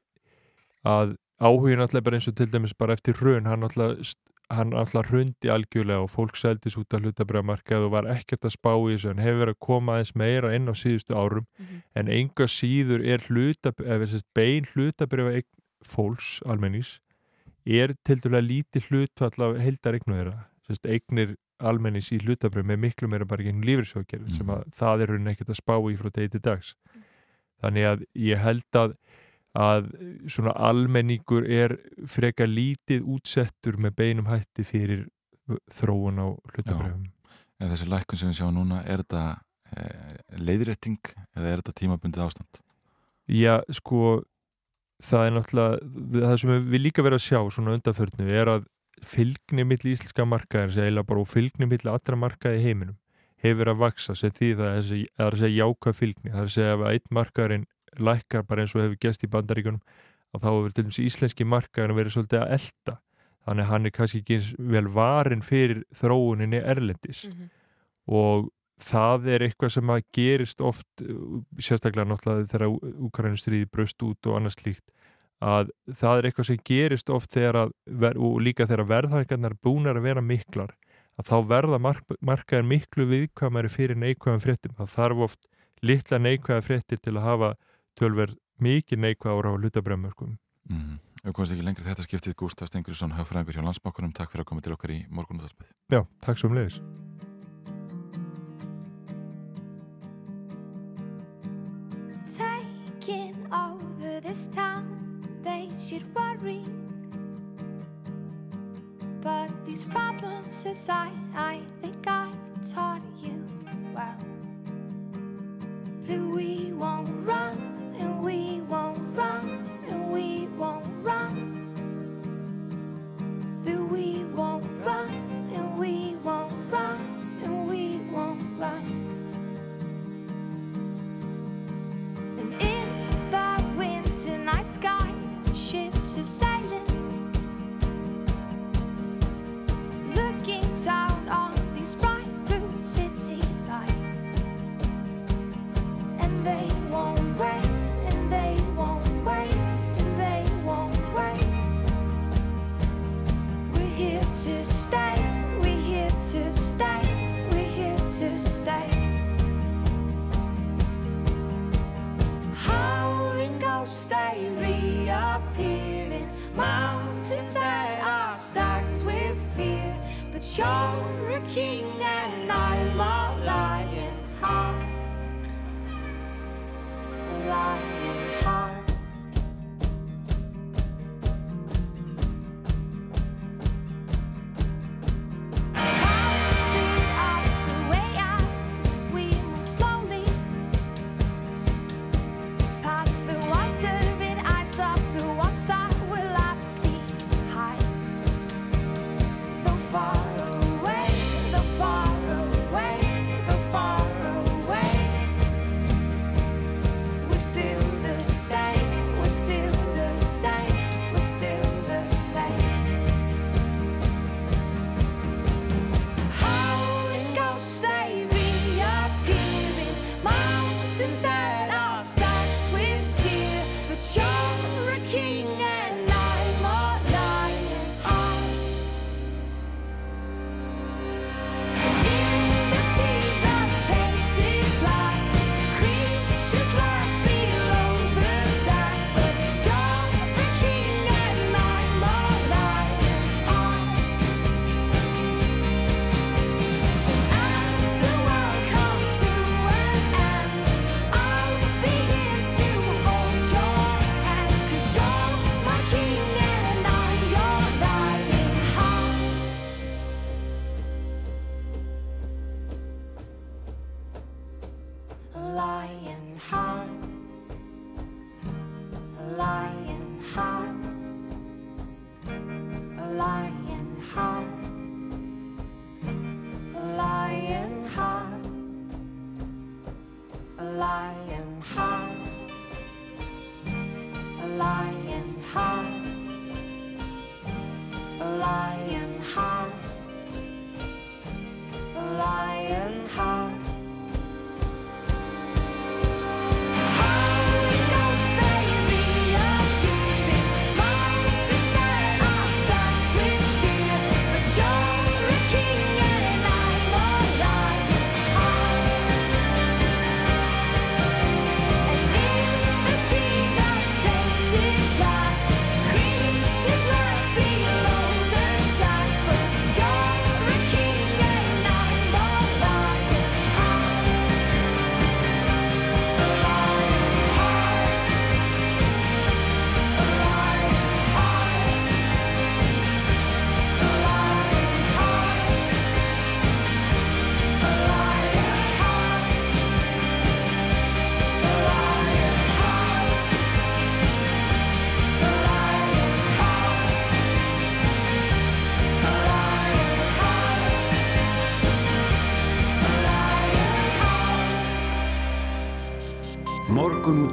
að áhugin náttúrulega bara eins og til dæmis bara eftir hrun hann st- hann alltaf hrundi algjörlega og fólk seldis út af hlutabriðamarkað og var ekkert að spá í þessu. En hefur verið að koma aðeins meira inn á síðustu árum. Mhm. en enga síður er hluta, bein hlutabriða fólks almennings er til dæla lítið hlutfall af heildar eignu þeirra Sest, eignir almennings í hlutabrið með miklu meira bara gegn lífriðsjókjörn sem að það er raunin ekkert að spá í frá degi til dags. Þannig að ég held að að svona almenningur er freka lítið útsettur með beinum hætti fyrir þróun á hlutabrifum En þessi lækkun sem við sjáum núna, er þetta eh, leiðrétting eða er þetta tímabundið ástand? Já, sko það er náttúrulega, það sem við líka verið að sjá svona undanförnu er að fylgni milli íslenska markaðir og fylgni milli allra markaði heiminum hefur að vaksa sem því það er, að segja jákvæð fylgni það er að segja ef einn markaðurinn lækkar bara eins og hefur gæst í bandaríkunum að þá hefur til dæmis íslenski markaðurinn verið svolítið að elda þannig að hann er kannski ekki eins vel varin fyrir þróuninni erlendis. Og það er eitthvað sem að gerist oft sérstaklega náttúrulega þegar Úkraínustriði braust út og annars slíkt að það er eitthvað sem gerist oft þegar að, og líka þegar verðhækarnar búnar að vera miklar að þá verða mark, markaðin miklu viðkvæmari fyrir neikvæðan fréttum. Það þarf oft litla neikvæða fréttir til að hafa tölverð mikið neikvæða ára á hlutabremörkum Mm. Við komumst ekki lengri þetta skiptið. Gústaf Stengursson, hagfræðingur hjá Landsbákunum Takk fyrir að koma til okkar í morgunúðarspið Já, takk svo um leiðis Taking over this town, they should worry. But these problems aside, I think I taught you well. That we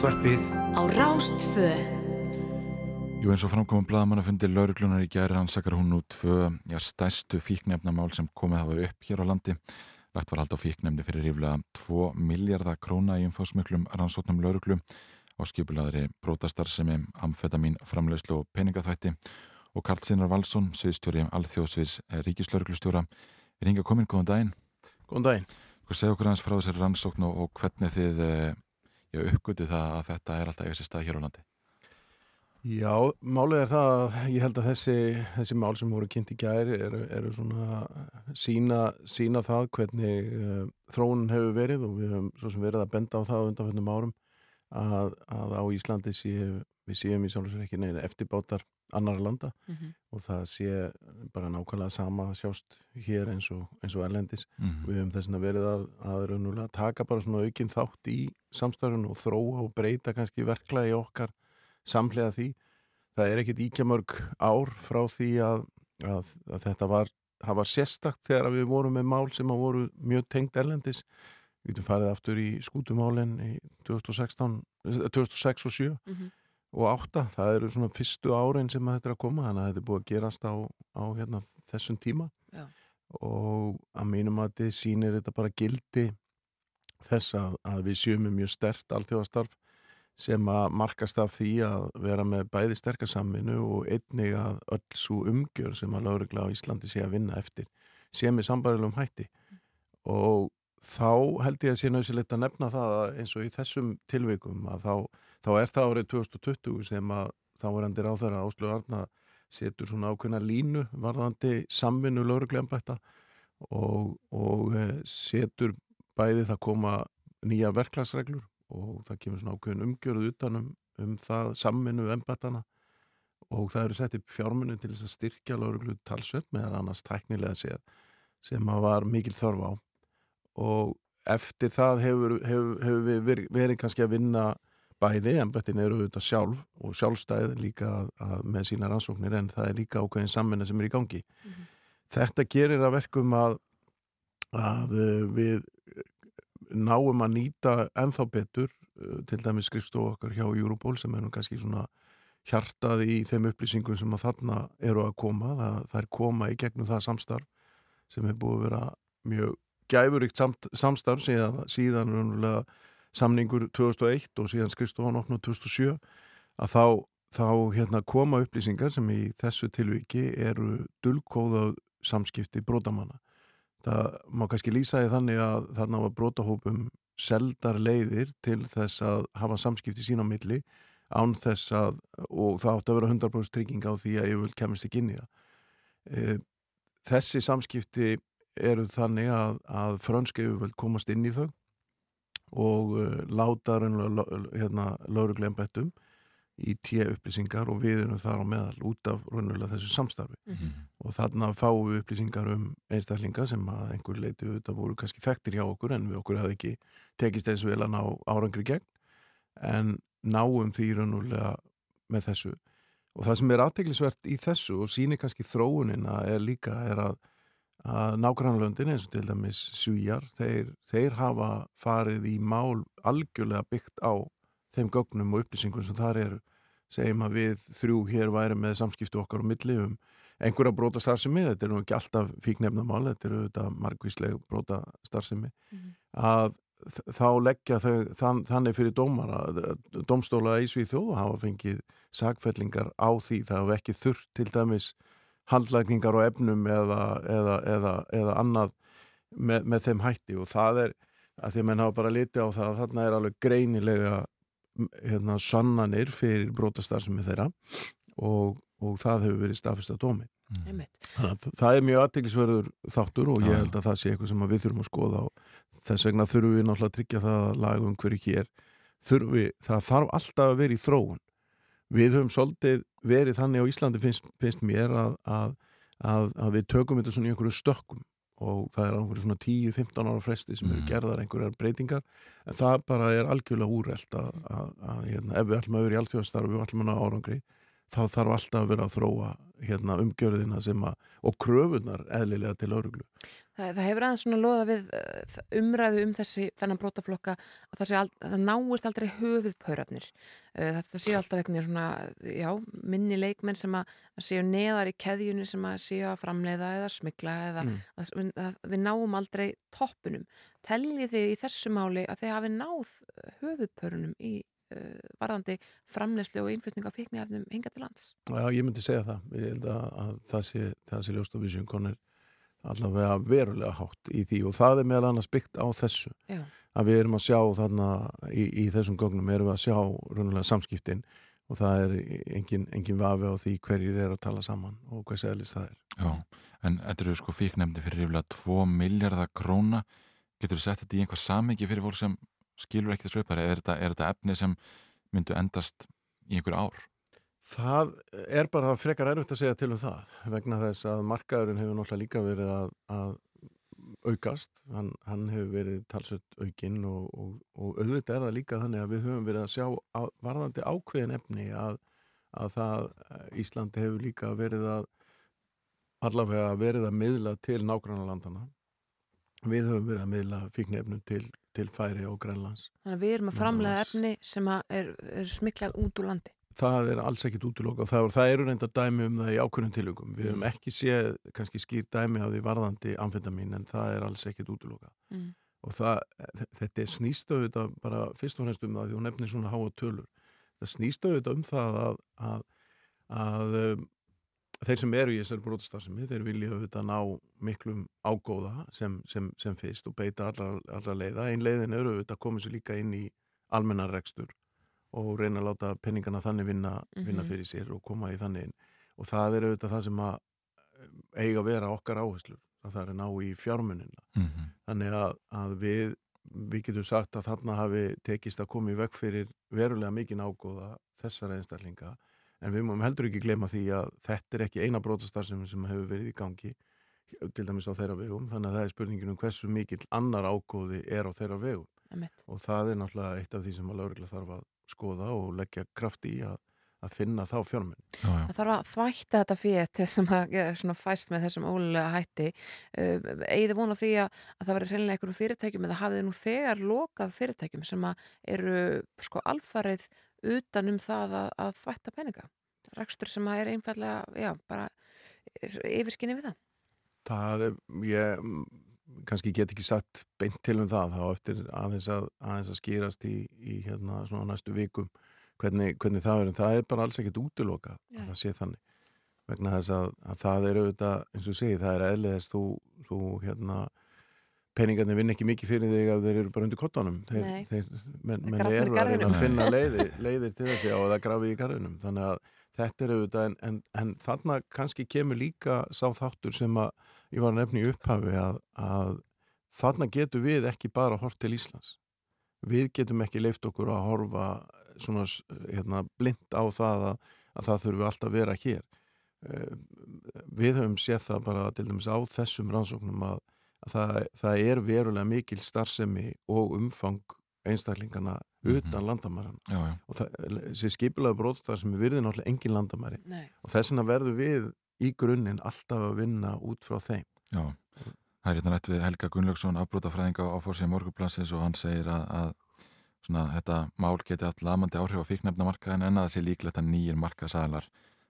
útvarpið Á Rástfö Jú eins og framkomum bladamann að fundi lauruglunar í gæri rannsakar hún nú tvö já, stæstu fíknefnamál sem komið hafa upp hér á landi. Rætt var hald á fíknefni fyrir ríflega 2 miljardar króna í umfásmiklum rannsóknum lauruglu á skipulaðri brótastarfsemi, amfetamin, framlegslu og peningaþvætti og Karl Sinnar Valsson, sviðstjóri alþjóðsviðs ríkislauruglustjóra. Er hinga komin, góðan daginn. Góðan daginn. Hvað segðu okkur aðeins frá þessari rannsókn og, og hvernig þið já, uppgötu það að þetta er alltaf eitthvað stað hér á landi? Já, málið er það að ég held að þessi, þessi mál sem voru kynnt í gæri eru, eru svona sína, sína það hvernig uh, þróunin hefur verið og við höfum svo sem verið að benda á það undanfjöndum árum að, að á Íslandi sé, við séum í neina eftirbátar annar landa mm -hmm. og það sé bara nákvæmlega sama sjást hér eins og, eins og erlendis Mm -hmm. við höfum þess að verið að, að raunulega taka bara svona aukinn þátt í samstæðun og þróa og breyta kannski verklega í okkar samlega því. Það er ekkit íkjamörg ár frá því að, að, að þetta var, var sérstakt þegar við vorum með mál sem að voru mjög tengt erlendis. Við getum farið aftur í skútumálinn í 2016, 2006 og 7 Mm -hmm. Og 8. Það eru svona fyrstu árin sem þetta er að koma, þannig að þetta er búið að gerast á, á hérna, þessum tíma. Já. Og að mínum að þetta sýnir þetta bara gildi þess að, að við sjöum mjög stert alþjóðastarf sem að markast af því að vera með bæði sterkarsamminu og einnig að öll svo umgjör sem að laurugla á Íslandi sé að vinna eftir sé með sambarilum hætti og þá held ég að sé nöðsilegt að nefna það að eins og í þessum tilvikum að þá, þá er það árið 2020 sem að þá er andir á þeirra Áslug Arna setur svona ákveðna línu varðandi samvinnu lauruglega og, og eh, setur bæði það koma nýja verklagsreglur og það kemur svona ákveðin umgjörð utanum um það samminu embættana og það eru sett upp fjármunni til þess að styrkja lauruglu talsverð með annars tæknilega séð sem að var mikil þörf á. Og eftir það hefur, hefur, hefur við verið kannski að vinna bæði, embættin eru auðvitað sjálf og sjálfstæð líka að, að með sína rannsóknir en það er líka ákveðin samvinna sem er í gangi. Þetta gerir að verkum að, að uh, við náum að nýta ennþá betur uh, til dæmis skrifstofu okkar hjá Europol sem er nú kannski svona hjartað í þeim upplýsingum sem að þarna eru að koma, það, það er koma í gegnum það samstarf sem er búið að vera mjög gæfuríkt samstarf síðan, síðan raunverulega samningur 2001 og síðan skrifstofan opnum 2007 að þá, þá hérna, koma upplýsingar sem í þessu tilviki eru dulkóða samskipti brótamanna það má kannski lýsa því þannig að þarna var brótahópum seldar leiðir til þess að hafa samskipti sín á milli án þess að, og það átti að vera 100% trygging á því að ég vil kemast ekki inn í það. E, þessi samskipti eru þannig að, að frönski vil komast inn í þau og uh, láta hérna, lauruglembettum í tíu upplýsingar og við erum þar á meðal út af raunulega þessu samstarfi. Mm -hmm. og þarna fáum við upplýsingar um einstaklinga sem að einhver leiti auðvitað voru kannski þekktir hjá okkur en við okkur hefði ekki tekist eins og vel að ná árangri gegn. En náum því raunulega með þessu. Og það sem er aðteglisvert í þessu og sýnir kannski þróunina er líka er að, að nágrannlöndin eins og til dæmis svíjar, þeir, þeir hafa farið í mál algjörlega byggt á þeim gögnum og upplýsingum sem þar eru segjum að við þrjú hér væri með samskiptu okkar á milli um einhverja bróta starfsemi, þetta er nú ekki alltaf fíknefnamál, þetta eru auðvitað margvísleg bróta starfsemi Mhm. að þ- þá leggja þau þann, þannig fyrir dómara domstóla í Svíþjóð og hafa fengið sagfellingar á því það hafa ekki þurft til dæmis handlækningar á efnum eða, eða, eða, eða annað með, með þeim hætti og það er að því að menn hafa bara litið á það að þarna er alveg greinilega hérna, sannanir fyrir brótastarfsemi þeirra og, og það hefur verið staðfist að dómi. Einmitt. Þannig að það er mjög aðteglisverður þáttur og ég held að það sé eitthvað sem við þurfum að skoða og þess vegna þurfum við náttúrulega að tryggja það að lagum hverju hér þurfi, það þarf alltaf að vera í þróun við höfum svolítið verið þannig á Íslandi finnst, finnst mér að, að, að, að við tökum þetta svona í einhverju stökkum og það er á einhverju svona 10-15 ára fresti sem eru Mm. gerðar einhverjar breytingar en það bara er algjörlega úrelt að, að, að hérna, ef við ætlum að vera í alþjóðastarfi og við ætlum að árangri þá þarf alltaf að vera að þróa hérna, umgjörðina að, og kröfunar eðlilega til öruglu. Það, það hefur aðeins svona loða við uh, umræðu um þessi þennan brotaflokka að það, sé al, að það náist aldrei höfuðpaurarnir. Uh, það, það séu alltaf eitthvað svona, já, minni leikmenn sem að séu neðar í keðjunni sem að séu að framleiða eða smikla eða Mm. að, að við náum aldrei toppunum. Teljið þið í þessu máli að þið hafi náð höfuðpaurunum í uh, varðandi framleyslu og innflutning á fíknefnum hinga til lands? Já, ég myndi segja það. Ég held að, að það sé, sé ljóst á vísjum konir allavega verulega hátt í því og það er meðal annars byggt á þessu. Já. Að við erum að sjá þarna í, í þessum gögnum erum við að sjá raunulega samskiptin og það er engin, engin vafi á því hverjir er að tala saman og hvers eðlis það er. Já, en þetta eru sko fíknefndi fyrir yfirlega 2 miljardar króna getur þú sett þetta í einhver samengi fyrir fólk sem skilur ekki þessu uppæri er þetta, er þetta efni sem myndu endast í einhver ár? Það er bara frekar erfitt að segja til um það vegna þess að markaðurinn hefur náttúrulega líka verið að, að aukast, hann, hann hefur verið talsveit aukinn og, og, og auðvitað er það líka þannig að við höfum verið að sjá að, varðandi ákveðin efni að, að það Íslandi hefur líka verið að allavega verið að miðla til nágranna landana við höfum verið að miðla fíknefnum til, til færi og grænlands. Þannig að við erum að framlega efni sem er, er smiklað út úr landi. það er alls ekkit útiloka og það, það eru reynda dæmi um það í ákveðnum tilugum við höfum ekki séð kannski skýr dæmi á því varðandi amfetamin en það er alls ekkit útiloka Mm. og það, þetta er snýst auðvitað bara fyrst og fremst um það því hún nefnir svona háa tölur. Það snýst auðvitað um það að, að, að um, þeir sem eru í þessari brotastarfsemi þeir vilja auðvitað ná miklum ágóða sem, sem, sem fyrst og beita allra, allra leiða einn leiðin eru auðvitað að koma sér líka inn í almennar rekstur og reyna að láta penningana þannig vinna, vinna Mhm. fyrir sér og koma í þannig inn og það er auðvitað það sem að um, eiga að vera okkar áherslur að það er ná í fjármunina Mhm. þannig að, að við við getum sagt að þarna hafi tekist að koma í veg fyrir verulega mikinn ágóða þessara einstaklinga en við máum heldur ekki glema því að þetta er ekki eina brotastarfsemi sem hefur verið í gangi til dæmis á þeirra vegum þannig að það er spurningin um hversu mikill annar ágóði er á þeirra vegum Einmitt. og það er náttúrulega eitt af því sem að lögregla þarf að skoða og leggja kraft í að, að finna þá fjármenn Það þarf að þvætta þetta fyrir til sem að ja, svona fæst með þessum ólega hætti. Egið vona því að, að það verður hreinlega einhverjum fyrirtækjum eða hafið þið nú þegar lokað fyrirtækjum sem að eru sko alfarið utan um það að, að þvætta peninga. Rekstur sem að er einfallega, já, bara yfirskinni við það. Það ég mm, kannski get ekki satt beint til um það þá eftir aðeins að, aðeins að skýrast í, í hérna svona næstu vikum hvernig, hvernig það er, en það er bara alls ekkert útiloka Já. að það sé þannig vegna þess að, að það er auðvitað eins og segi, það er eðliðist þú, þú hérna peningarnir vinn ekki mikið fyrir þig að þeir eru bara undir kottanum þeir, Nei. þeir, menn, í eru að reyna að finna leiðir, leiðir til þessi á að það grafi í garðinum. Þannig að þetta er auðvitað en, en, en þarna kannski kemur líka sá þáttur sem að ég var að nefna í upphafi að, að þarna getum við ekki bara hort til Íslands. Við getum ekki leift okkur að horfa svona hérna, blind á það að, að það þurfum alltaf að vera hér. Eh, við höfum séð það bara til dæmis á þessum rannsóknum að það, það er verulega mikil starfsemi og umfang einstaklingana utan landamæran Já, já. og það, þessi skipulega bróðstar sem er virðið náttúrulega engin landamæri. Nei. og þess vegna verður við í grunninn alltaf að vinna út frá þeim. Já, það er hérna rætt við Helga Gunnlaugsson afbrótafræðinga á fórsíða morgunplansins og hann segir að, að svona, þetta mál geti allt lamandi áhrif á fíknefnamarkaðin en að það sé líklegt að nýjir markaðsælar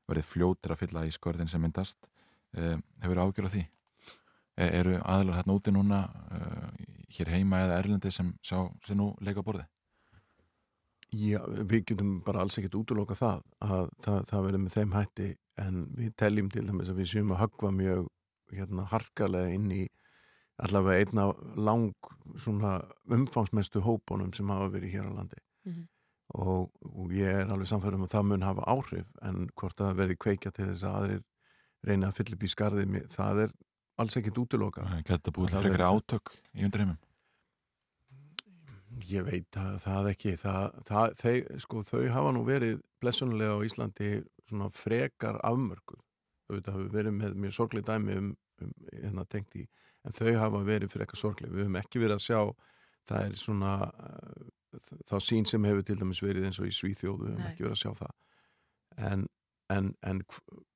verið fljótir að fylla í skörðin sem myndast. Eh, hefur ágjör á því eru aðlar hérna úti núna eh, hér heima eða erlendi sem sjá sér nú leika á borði Já, við getum bara alls ekkert útloka það að það, það verður með þeim hætti en við teljum til dæmis að við séum að höggva mjög hérna harkalega inn í allavega einna lang svona umfangsmestu hópunum sem hafa verið hér á landi Mhm. og, og ég er alveg samfærum að það mun hafa áhrif en hvort það verði kveikja til þess að aðrir reyna að fylla upp í skarðið það er alls ekkert útloka Geta búið til Það frekari verður- átök í undirheimum Ég veit það, það ekki það, það, þeir, sko, þau hafa nú verið blessunulega á Íslandi svona frekar afmörkuð. Auðvitað hafa verið með mjög sorglega dæmi um, um hérna tengt í en þau hafa verið frekar sorglega við höfum ekki verið að sjá það er svona uh, þá sín sem hefur til dæmis verið eins og í Svíþjóðu við höfum ekki verið að sjá það. En en, en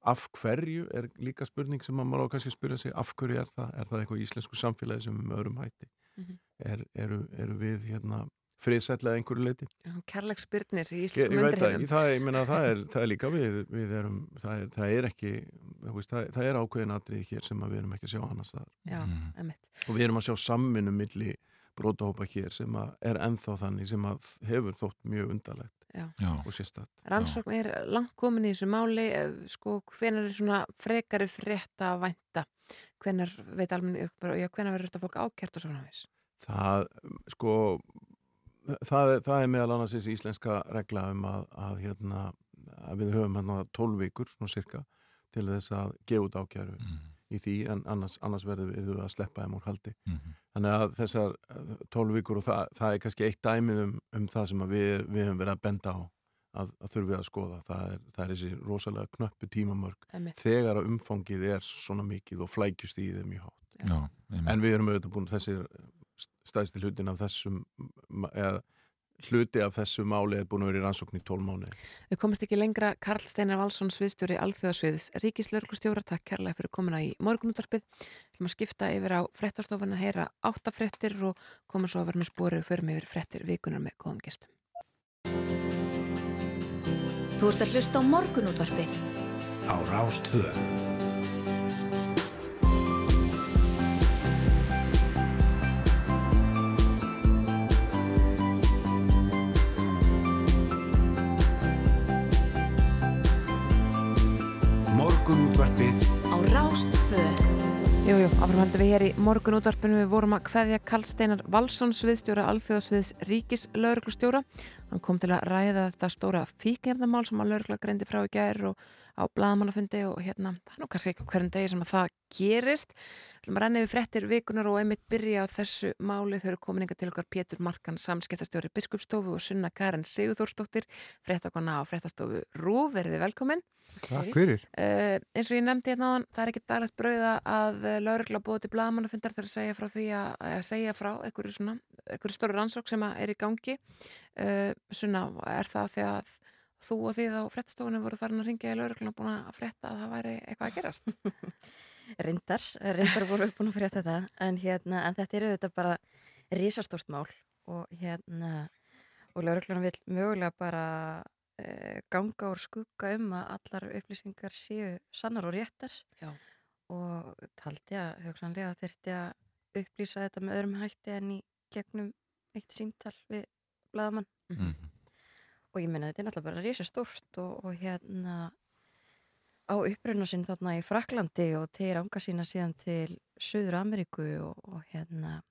af hverju er líka spurning sem maður á kannski að spyrja sig af hverju er það, er það eitthvað í íslensku samfélagi sem er með öðrum hætti? Mhm. er, eru, eru við hérna friðsætlega einhverju leiti Kærleiksbyrnir í Ég, íslenskum ég veit það, það, ég meina, það, er, (laughs) það er líka við, við erum, það er, það er ekki þú veist, það, það er ákveðin atrið hér sem að við erum ekki að sjá annars staðar. Já, Mm. og við erum að sjá samminu milli brótahópa hér sem að er ennþá þannig sem að hefur þótt mjög undarlegt Já. Já. og sérstætt Rannsókn er langt komin í þessu máli, eh, sko, hvenar er svona frekari frétta að vænta? Hvenar veit almenni, já, hvenar verður þetta fólk ákert og svona það, sko það, er- það er meðal annars þessi íslenska regla um að, að hérna að við höfum hérna 12 vikur svona cirka til þess að gefa út ákjæru í því en annars, annars verður við að sleppa þeim úr haldi Mhm. þannig að þessar eh, 12 vikur og það, það er kannski eitt dæmið um, um það sem að við, við höfum verið að benda á að, að þurfum við að skoða það er, það er þessi rosalega knöppu Einmitt. þegar að umfangið er svona mikið og flækjust í þeim mjög hátt Já, einmitt. en við erum auðvitað búin þessir stæðsti hlutin af þessum eða hluti af þessu máli er búin að vera í rannsókn í 12 mánu Við komumst ekki lengra, Karl Steinar Valsson, sviðstjóri Alþjóðasviðs, Ríkislörglustjóra, takk kærlega fyrir komuna í morgunúttarpið. Við ætlum að skipta yfir á frettastofuna, heyra áttafrettir og koma svo að vera með spori og förum yfir frettir vikunar með góðum gestum. Þú ert að hlusta á morgunútvarpið. Á Rástvö. Morgunútvarpið Á Rástvö. Jú, jú, áfram haldum við hér í morgunútvarpinu. Við vorum að kveðja Karl Steinar Valsson, sviðstjóra Alþjóðasviðs Ríkislörglustjóra. Hann kom til að ræða þetta stóra fíknefnamál sem að lörgla greindi frá í gær og á blaðamannafundi og hérna, það er nú kannski ekki hverjum degi sem að það gerist. Við ætlum að renna yfir frettir vikunar og einmitt byrja á þessu máli. Þau eru komin inga til okkar Pétur Markan, samskiptastjóri Biskupstofu og Sunna Karen Sigurþórsdóttir, frettakonna á frettastofu Rú, verið velkomin. Takk fyrir. Uh, eins og ég nefndi hérna áðan, það er ekki daglegt brauða að laurugla búið til blagamannafundar þegar segja frá því að, að segja frá einhverju svona, einhverju stóru rannsók sem er í gangi. Uh, svona, er það því að þú og þið á frettstofunum voru farin að ringja í laurugluna og búin að frétta að það væri eitthvað að gerast? (laughs) Rindar, rindar voru búin að frétta þetta en, hérna, en þetta er auðvitað bara risastórt mál og hérna og lauruglan vil mögulega bara ganga úr skugga um að allar upplýsingar séu sannar og réttar Já. og taldi að hugsanlega þurfti að upplýsa þetta með öðrum hætti en í gegnum eitt símtal við bladamann Mhm. og ég meina þetta er náttúrulega bara risastórt og, og hérna á uppruna sinn þarna í Fraklandi og til ánga sína síðan til Suður Ameríku og, og hérna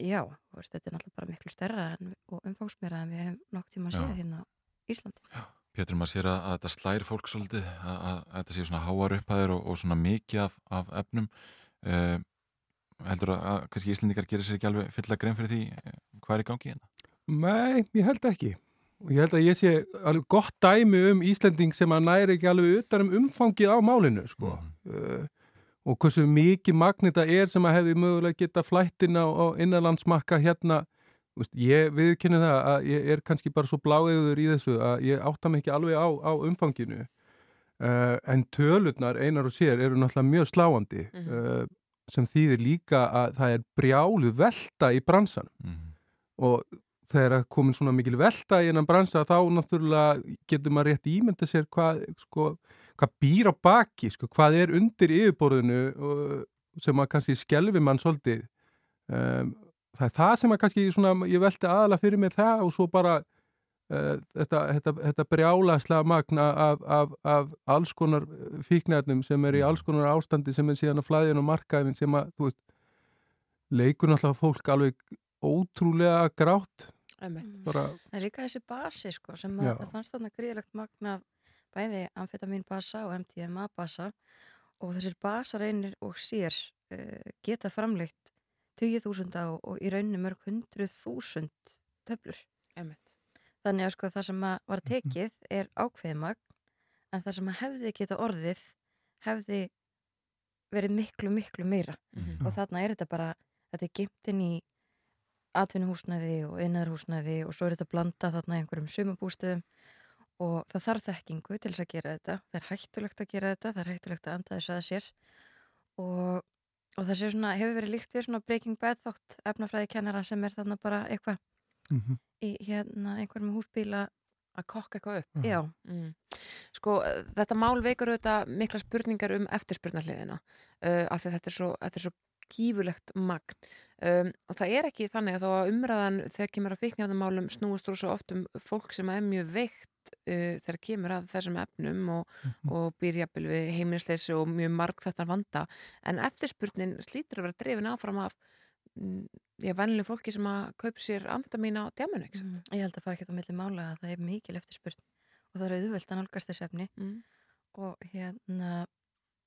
já, veist, þetta er náttúrulega bara miklu stærra en, og umfangsmera en við hefum nokk tíma að séð hérna Íslandi Pétur, maður sér að, að þetta slæri fólk svolítið, að, að, að þetta sé svona háar upphæðir og, og svona mikið af, af efnum. Uh, heldur að, að kannski Íslendingar gerir sér ekki alveg fylla grein fyrir því eh, hvað er í gangi hérna? Nei, ég held ekki. Og ég held að ég sé alveg gott dæmi um Íslending sem að næri ekki alveg utan um umfangið á málinu, sko. Uh, og hversu mikið magnita er sem að hefði mögulega geta flættin á, á innanlandsmarka hérna. Þú Veist, ég viðkynni það að ég er kannski bara svo bláeguður í þessu að ég átta mig ekki alveg á, á umfanginu. Uh, en tölurnar einar og sér eru náttúrulega mjög sláandi uh, sem þýðir líka að það er brjálu velta í bransanum. Og þegar að komin svona mikil velta í hennan bransa þá náttúrulega getur maður rétt ímynda sér hvað, sko, hvað býr á baki, sko, hvað er undir yfirborðinu og, sem að kannski skelfi mann svolítið. Um, það er það sem að kannski svona, ég velti aðalega fyrir mér það og svo bara uh, þetta, þetta, þetta brjálaslega magna af, af, af alls konar fíknæðnum sem er í alls konar ástandi sem er síðan að flæðin og markaðin sem að, þú veist, leikur náttúrulega fólk alveg ótrúlega grátt. Bara, Það er líka þessi basi sko sem að það fannst þarna gríðilegt magna af bæði amfetamin basa og MDMA basa og þessir basar einir og sér uh, geta framleitt 20.000 og, og í rauninni mörg 100.000 töflur. Einmitt. Þannig að sko það sem að var tekið er ákveðimagn en það sem að hefði geta orðið hefði verið miklu, miklu meira Mhm. og þarna er þetta bara, þetta er gimtin í atvinnuhúsnæði og innarhúsnæði og svo er þetta blanda þarna í einhverjum sumabústöðum og það þarf þekkingu til þess að gera þetta það er hættulegt að gera þetta, það er hættulegt að anda þess að sér og, og það sé svona, hefur verið líkt við svona Breaking Bad þátt efnafræði kennara sem er þarna bara eitthvað Mhm. í hérna einhver með húsbíla að kokka eitthvað upp Já, Mm. Sko, þetta mál veikur auðvitað mikla spurningar um eftirspurnarliðina uh, af því að þetta er svo, þetta er svo gífulegt magn um, og það er ekki þannig að þó að umræðan þegar kemur að fíknjáðumálum snúist þú svo oft um fólk sem er mjög veikt uh, þegar kemur að þessum efnum og, og býr jafnvel við heimilisleysi og mjög marg þetta vanda. En eftirspurnin slítur að vera drefin áfram af mm, ég vennileg fólki sem að kaupa sér amfetamín á djáminu, mm, ég held að fara ekki á milli mála að það er mikil eftirspurn og það er auðvöld að nálgast þessi efni. Mm. og hérna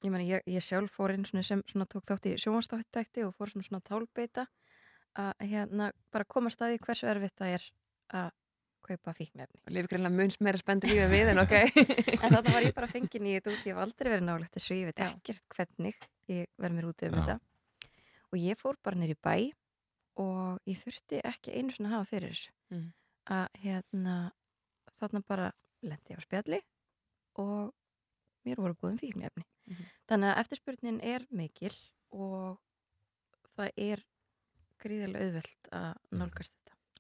ég, meni, ég, ég sjálf fór inn svona sem svona tók þátt í sjónvastáttekti og fór svona svona tálbeita að hérna bara koma staði hversu erfitt það er að kaupa fíknefni. Leif greinlega munns meira spendur lífið við en ok en þannig var ég bara fengin í þetta út, ég hef aldrei verið nálægt þessu, ég veit ekkert hvernig ég verð mér út um Já. þetta og ég fór bara nýri bæ og ég þurfti ekki einu svona að hafa fyrir þessu Mm. að hérna þarna bara lendi ég á spjalli og mér voru búin fíknefni Mhm. þannig að eftirspurnin er mikil og það er gríðilega auðvelt að nálgast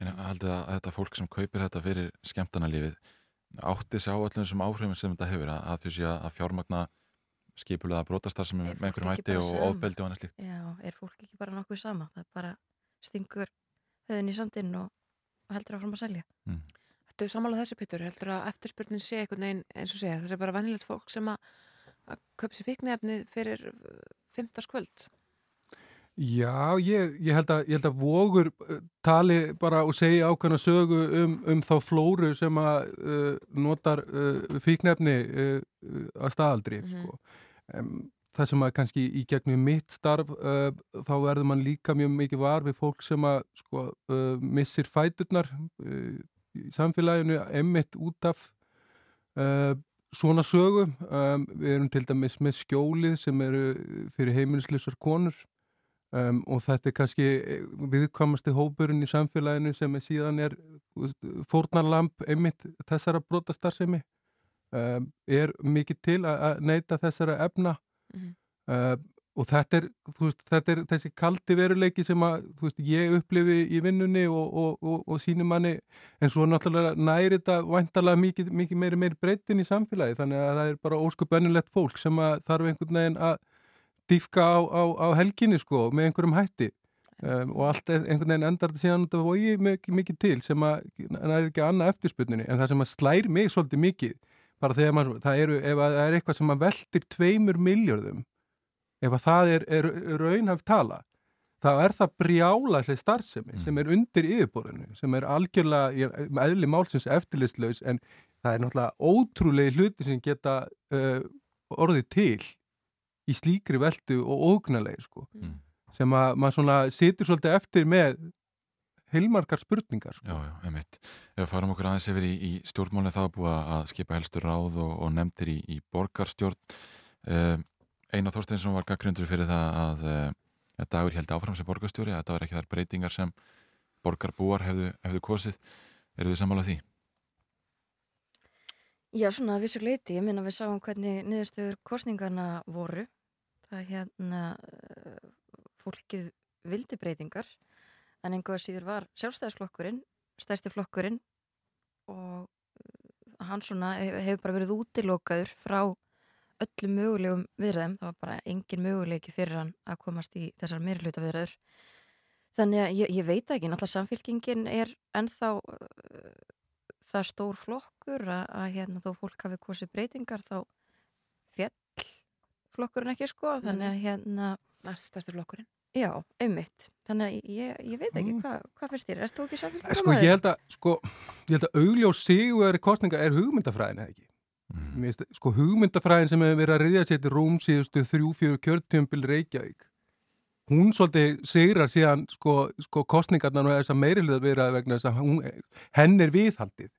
En ég haldið að þetta fólk sem kaupir þetta fyrir skemmtanalífið átti sig á öllum þessum áhrifin sem þetta hefur að, að þú sé að fjármagna skipulega brotastar sem er með einhverjum hætti og sama? ofbeldi og annað slíkt. Já, er fólk ekki bara nokkuð sama? Það bara stingur höfðin í sandinn og, og heldur áfram að selja. Þetta er sammála þessu Pítur, heldur að eftirspurnin sé einhvern veginn eins og segja, það sé bara venilegt fólk sem að, að kaupa sér fíknefni fyrir fymtaskvöld Já, ég, ég, held að, ég held að vogur uh, tali bara og segja ákveðna sögu um, um þá flóru sem að uh, notar uh, fíknefni uh, að staðaldri Mhm. sko. um, það sem að kannski í gegnum mitt starf þá verður mann líka mjög mikið var við fólk sem að sko, missir fæturnar í samfélaginu emmitt út af svona sögu um, við erum til dæmis með skjólið sem eru fyrir heimilislisar konur Um, og þetta er kannski viðkvamasti hópurinn í samfélaginu sem er síðan er fórnarlamp einmitt þessara brotastarfsemi. Um, er mikið til að, neyta þessara efna. Mhm. uh, og þetta er, veist, þetta er þessi kaldi veruleiki sem að veist, ég upplifi í vinnunni og, og, og, og sínum manni en svo náttúrulega næri þetta væntalega mikið, mikið meiri meiri breytin í samfélagi. Þannig að það er bara óskup önnulegt fólk sem þarf einhvern veginn að dýfka á, á, á helginni sko með einhverjum hætti. Um, og allt er- einhvern veginn endar þetta síðan út af vogi mikið, mikið til sem að það er ekki annað eftirspunni en það sem að slær mig svolítið mikið bara þegar maður, það eru, ef að það er eitthvað sem að veltir tveimur miljörðum ef að það er, er raunhaf tala þá er það brjálæslega starfsemi sem er undir yfirborðinu sem er algjörlega, ég- eðli málsins eftirlistlaus en það er náttúrulega ótrúlegi hluti sem geta uh, orðið til í slíkri veldu og ógnalegi sko. Mm. sem að maður svona situr svolítið eftir með heilmarkar spurningar sko. Já, já, einmitt. Ef við farum okkur aðeins yfir í, í stjórnmálinn þá er búið að skipa helstur ráð og, og nefndir í, í borgarstjórn. Uh, Einar Þorsteinsson var gaggrundur fyrir það að, uh, að dagur held áfram sem borgarstjóri, að þetta var ekki þar breytingar sem borgarbúar hefðu, hefðu kosið. Eru þið sammálað því? Já, svona að vissu leiti, ég minna við sáum hvernig niðurstöður kostningarna voru. Það hérna uh, fólkið vildi breytingar en einhver síður var sjálfstæðisflokkurinn stærsti flokkurinn og uh, hann svona hef- hefur bara verið útilokaður frá öllum mögulegum viðræðum, það var bara engin möguleiki fyrir hann að komast í þessar meirhluta viðræður þannig að ég, ég veit ekki, náttúrulega samfélkingin er ennþá uh, það stór flokkur að, að hérna, þó fólk hafi kosið breytingar þá fjall flokkurinn ekki sko þannig að hérna Næst stærsti flokkurinn Já, einmitt. Þannig að ég, ég veit ekki, hvað hva finnst þér? Ert þú ekki samfélgum Sko ég held að, sko, ég held að augljós sigurveri kostninga er hugmyndafræðin eða ekki. Finnst, sko hugmyndafræðin sem hefur verið að riðja sér til rúm síðustu þrjú, fjögur kjörtjömbil Reykjavík. Hún svolítið sigrar síðan sko, sko kostningarnar og þess að meirilega vera vegna þess að hún, henn er viðhaldið.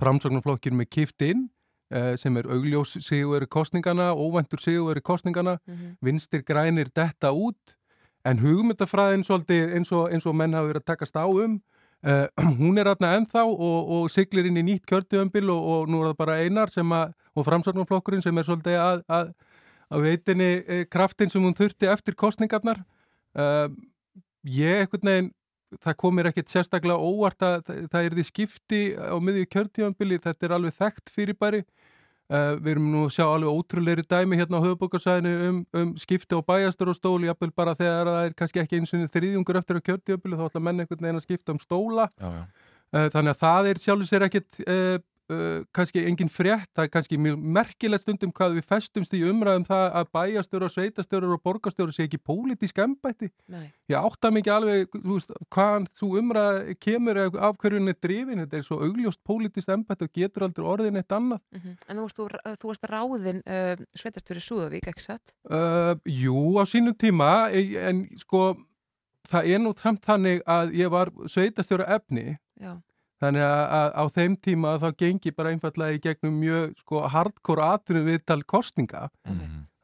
Framsóknarflokkir með kift inn eh, sem er augljós sigurveri kostningana, óvæntur sigurveri kostningana, Mhm. vinstir grænir detta út en hugmyndafræðin svolítið eins og, eins og menn hafa verið að takast á um Uh, (clears throat) hún er aðna ennþá og, og siglir inn í nýtt kjörtuðumbil og, og nú er það bara einar sem að, og framsóknarflokkurinn sem er svolítið að, að, að veitinni eh, kraftin sem hún þurfti eftir kostningarnar. Uh, ég ekkert neginn, það komir ekkert sérstaklega óvart að það, það er því skipti á miðju kjörtuðumbili, þetta er alveg þekkt fyrirbæri. Uh, við erum nú að sjá alveg ótrúleiri dæmi hérna á höfubókarsæðinu um, um skipti á bæjastur og stóli jafnvel bara þegar það er kannski ekki eins og þriðjungur eftir að kjörtjöfbili þá ætla menn einhvern veginn að skipta um stóla Já, já. Uh, þannig að það er sjálfur sér ekkit uh, kannski engin frétt það er kannski mjög merkilegt stundum hvað við festumst í umræðum það að bæjastur og sveitastur og borgastur sé ekki pólitísk embætti Nei. ég átta mikið alveg veist, hvaðan þú umræð kemur af hverju hún er drifin þetta er svo augljóst pólitísk embætti og getur aldrei orðin eitt annað Mhm. En þú þú, þú varst ráðin uh, sveitastjóri Súðavík, ekki satt? Uh, jú, á sínum tíma e- en sko það er nú samt þannig að ég var sveitastjóra efni Já. Þannig að, að á þeim tíma þá gengi bara einfallega í gegnum mjög sko hardcore atrinu viðtal kostninga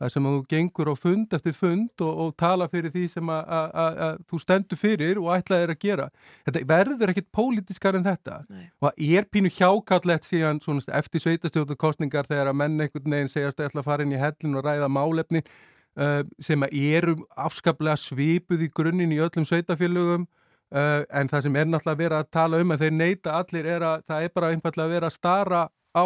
þar sem að þú gengur á fund eftir fund og, og tala fyrir því sem að, að, að, að þú stendur fyrir og ætlaðir að gera. Þetta verður ekkit pólitískar en þetta. Nei. og það er pínu hjákallett síðan svona, eftir sveitastjórnu kostningar þegar að menn einhvern veginn segjast að ætla að fara inn í hellin og ræða málefni uh, sem að eru afskaplega svipuð í grunninn í öllum sveitafélögum uh, en það sem er náttúrulega að vera að tala um að þeir neyta allir er að það er bara einfallega að vera að stara á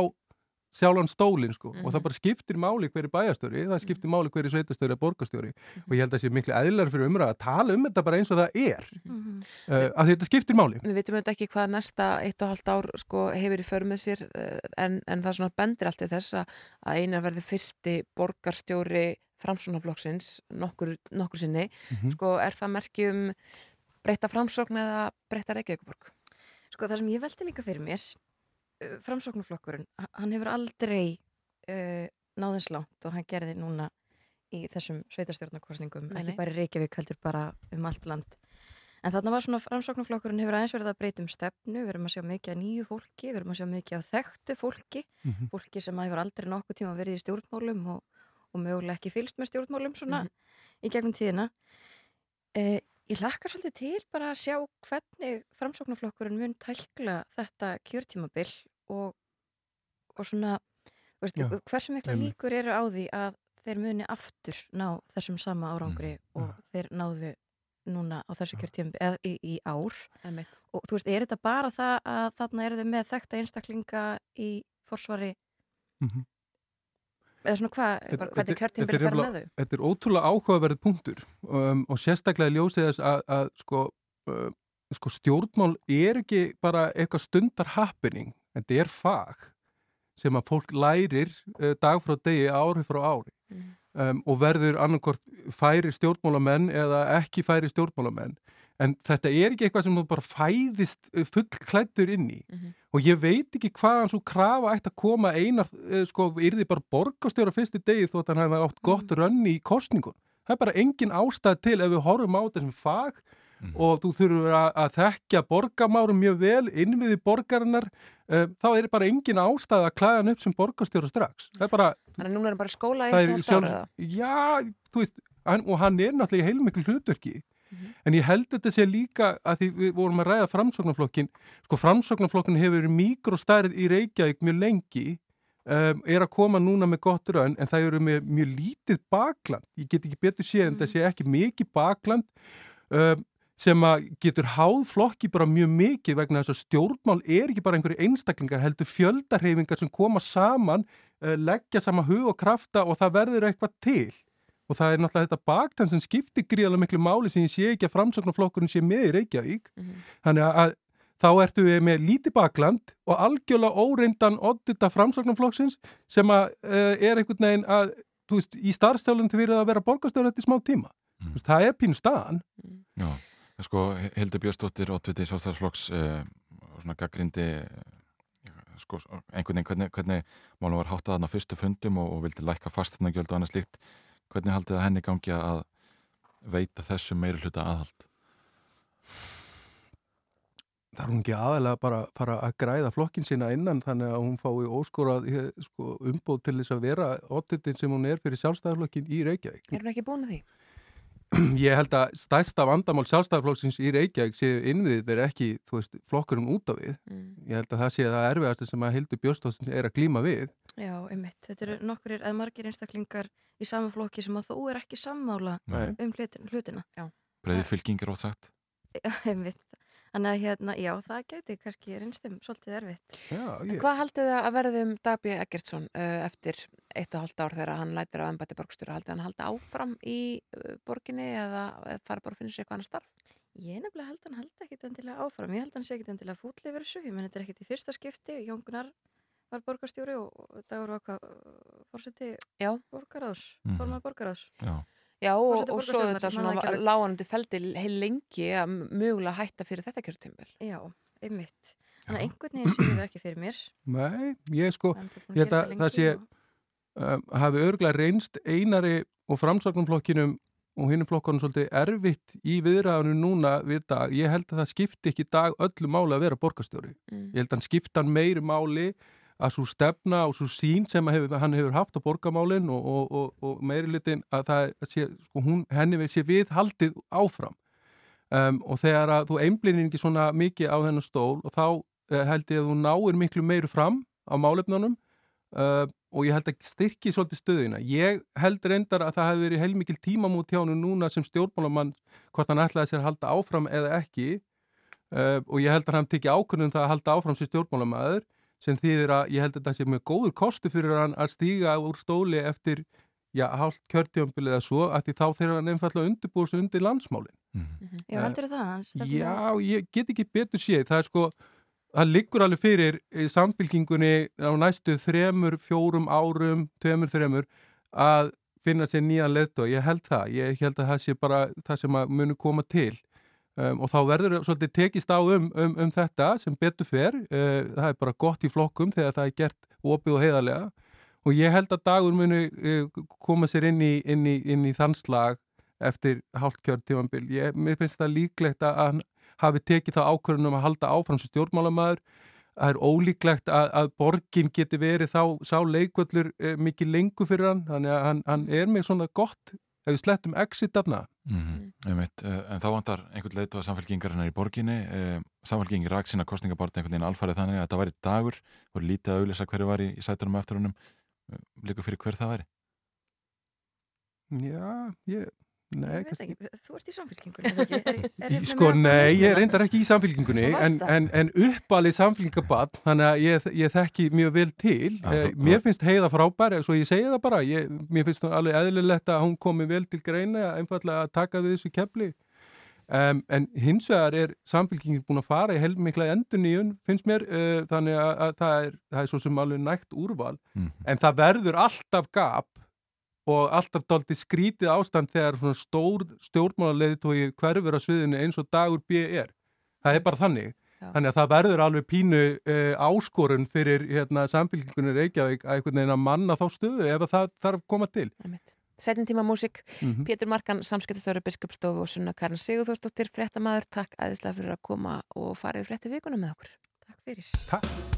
sjálfan stólinn sko. Og það bara skiptir máli hverju bæjastjóri, það skiptir máli hverju sveitastöri að borgastjóri og ég held að það sé miklu eðlar fyrir umræða að tala um þetta bara eins og það er. Uh, að þetta skiptir máli. Við veitum auðvitað ekki hvað næsta eitt og halvt ár sko, hefur í för með sér eh, en, en það svona bendir allt til þess að einar verði fyrsti borgarstjóri framsónaflokksins nokkur, nokkur sinni. Mhm. Sko, er það merki um breyta framsókn eða breyta Reykjavíkuborg? Sko það sem ég veldi líka fyrir mér uh, framsóknarflokkurinn, h- hann hefur aldrei uh, náðins langt og hann gerði núna í þessum sveitarstjórnarkostningum, ekki bara í Reykjavík heldur bara um allt land en þarna var svona framsóknarflokkurinn hefur aðeins verið að breyta um stefnu, við erum að sjá mikið af nýju fólki, við erum að sjá mikið af þekktu fólki Mhm. fólki sem hefur aldrei nokkuð tíma verið í stjórnmálum og, og mögulega ekki fylst með stjórnmálum svona í gegnum tíðina eh, ég hlakkar svolítið til bara að sjá hvernig framsóknarflokkurinn mun tælkla þetta kjörtímabil og, og svona þú veist, Já, hversu einmitt. líkur eru á því að þeir muni aftur ná þessum sama árangri Mm, og þeir náðu núna á þessu kjörtímabil eða í, í ár Einmitt. og þú veist, er þetta bara það að þarna eru þið með þekta einstaklinga í forsvari Mhm. Eða svona hvað hvernig er fer með þau? Þetta er ótrúlega áhugaverð punktur um, og sérstaklega ljósið þess að, að sko, uh, sko stjórnmál er ekki bara eitthvað stundar happening, þetta er fag sem að fólk lærir uh, dag frá degi, ári frá ári. Um, og verður annarkort færi stjórnmálamenn eða ekki færi stjórnmálamenn en þetta er ekki eitthvað sem þú bara fæðist uh, fullklættur inn í og ég veit ekki hvaðan svo krafa ætti að koma einar, eh, sko, yrði bara borgastjóra fyrstu degi þótt hann hefði átt gott rönni í kostningun. Það er bara engin ástæð til ef við horfum á þetta sem fag og þú þurfur að, að þekkja borgamárum mjög vel, innviði borgarinnar, uh, þá er bara engin ástæð að klæða hann upp sem borgastjóra strax. Það er bara... Þannig að núna er hann bara skóla eitt og er halvt ára Já, þú veist, hann, og hann er náttúrulega í heilmiklu hlutverki. En ég held þetta sé líka að því við vorum að ræða framsóknarflokkin, sko framsóknarflokkin hefur verið mikrostærið í Reykjavík mjög lengi, um, er að koma núna með gott raun, en það eru með mjög lítið bakland. Ég get ekki betur séð en það sé ekki mikið bakland um, sem að getur háð flokki bara mjög mikið vegna þess að stjórnmál er ekki bara einhverju einstaklingar, heldur fjöldarhefingar sem koma saman, uh, leggja sama hug og krafta og það verður eitthvað til og það er náttúrulega þetta baktan sem skiptir gríðalega miklu máli sem ég sé ekki að framsóknarflokkurinn sé með í Reykjavík. Þannig að, að þá ertu við með lítið bakland og algjörlega óreindan oddita framsóknarflokksins sem að uh, er einhvern veginn að þú veist, í starfstjálun til verið að vera borgarstjóður eftir smá tíma. Þú veist, það er pínu staðan. Já, en sko Hildi Björnsdóttir, Otviti Sjálfstæðarsflokks uh, svona gaggrindi sko, einhvern veginn hvernig, hvernig málum var háttað þarna á fyrstu fundum og, og vildi lækka fastinagjöld og annað slíkt hvernig haldið að henni gangi að veita þessu meiri hluta aðhald? Það er hún ekki aðalega bara fara að græða flokkin sína innan þannig að hún fái óskorað eh, sko, umbóð til þess að vera odditin sem hún er fyrir sjálfstæðarflokkin í Reykjavík. Er hún ekki búin að því? (clears throat) ég held að stærsta vandamál sjálfstæðarflokksins í Reykjavík séu innviðið er ekki, þú veist, flokkurum út af við. Mm. Ég held að það sé það erfiðastu sem að Hildur Björnstóttin er að glíma við. Já, einmitt. Þetta eru nokkur eða margir einstaklingar í sama flokki sem að þú er ekki sammála Nei. um hlutin, hlutina. Já. Breiði fylging er ótt sagt. Já, (laughs) einmitt. Þannig að hérna, já, það geti kannski reynstum svolítið erfitt. Já, En hvað haldið það að verði um Dabi Eggertsson uh, eftir eitt og halvt ár þegar hann lætir á embætti borgstjóra? Haldið hann halda áfram í uh, borginni eða, eða fara bara að finna sér eitthvað annar starf? Ég nefnilega held hann held ekkit endilega áfram. Ég held hann sé ekkit endilega fúll yfir þessu. Ég menn þetta er ekkit í fyrsta skipti. Jón Gunnar var borgarstjóri og Dagur var hvað fórseti borgaráðs, Mhm. Já. Og, og svo þetta svona láganandi feldi heil lengi að mögulega hætta fyrir þetta kjörtímbil. Já, einmitt. Þannig að einhvern veginn séu það ekki fyrir mér. (clears throat) Nei, ég sko, ég held að það sé, um, hafi örgulega reynst einari og framsvagnumflokkinum og hinnum flokkanum svolítið erfitt í viðræðinu núna við dag. Ég held að það skipti ekki dag öllu máli að vera borgarstjóri. Mm. Ég held að hann skipta meiri máli að svo stefna og svo sín sem hefur, hann hefur haft á borgarmálin og, og, og, og meiri litin að það sé, sko, hún, henni sé við haldið áfram. Um, og þegar að þú einblinir ekki svona mikið á þennan stól og þá uh, held ég að þú náir miklu meiru fram á málefnunum uh, og ég held að styrki svolítið stöðina. Ég held reyndar að það hefði verið heilmikil tímamút hjá hann núna sem stjórnmálamann hvort hann ætlaði sér að halda áfram eða ekki uh, og ég held að hann tekið ákvörðum það að halda áfram sem stjórnmálamæður sem þýðir að ég held að það sé mjög góður kostu fyrir hann að stíga úr stóli eftir já, hálft kjörtjömbil eða svo að því þá þegar hann einfallega undirbúið sig undir landsmálin. Já, heldur það? Stefnir- Já, ég get ekki betur séð. Það er sko, það liggur alveg fyrir í samfélkingunni á næstu þremur, fjórum árum, tveimur, þremur að finna sér nýjan leðt og ég held það. Ég held að það sé bara það sem að muni koma til. Um, og þá verður svolítið tekist á um, um, um þetta sem betur fer. Uh, það er bara gott í flokkum þegar það er gert opið og heiðarlega. Og ég held að dagur muni uh, koma sér inn í, inn í, inn í þann slag eftir hálft kjörtífambil. Ég, mér finnst það líklegt að hann hafi tekið það ákvörðunum að halda áfram sem stjórnmálamæður. Það er ólíklegt að, að borgin geti verið þá sá leikvöllur eh, mikið lengur fyrir hann. Þannig að hann, hann er með svona gott, ef við slettum exit afna. Mm -hmm. En þá vantar einhvern leitu að samfélkingarinnar í borginni uh, samfélkingi rak sína kostningabarni einhvern veginn alfarið þannig að þetta væri dagur voru lítið að auðlýsa hverju var í, í sætunum eftir honum uh, líka fyrir hver það væri Já, ég... Nei, Ég veit ekki, þú ert í samfélkingunni, er? Er, (laughs) er, er Sko, nei, ég reyndar ekki í samfélkingunni en, það. en, en uppalið samfélkingabann þannig að ég, ég þekki mjög vel til eh, þú- mér finnst heiða frábær, svo ég segi það bara ég, mér finnst það alveg eðlilegt að hún komi vel til greina, einfallega að taka við þessu kepli um, en hins vegar er samfélkingin búin að fara í heilmikla enduníun, finnst mér uh, þannig að, að það, er, það er svo sem alveg nægt úrval, Mhm. en það verður alltaf gap og alltaf dálítið skrítið ástand þegar svona stór stjórnmálarleiði tói hverfur á sviðinu eins og dagur B er. Það er bara þannig. Já. Þannig að það verður alveg pínu uh, áskorun fyrir hérna, samfélkingunni Reykjavík að einhvern veginn að manna þá stöðu ef að það þarf koma til. Setjum tíma músik, Mhm. Pétur Markan, samskiptastöru biskupstofu og Sunna Karin Sigurþórsdóttir, fréttamaður, takk æðislega fyrir að koma og farið frétti vikuna með okkur. Takk fyrir. Takk.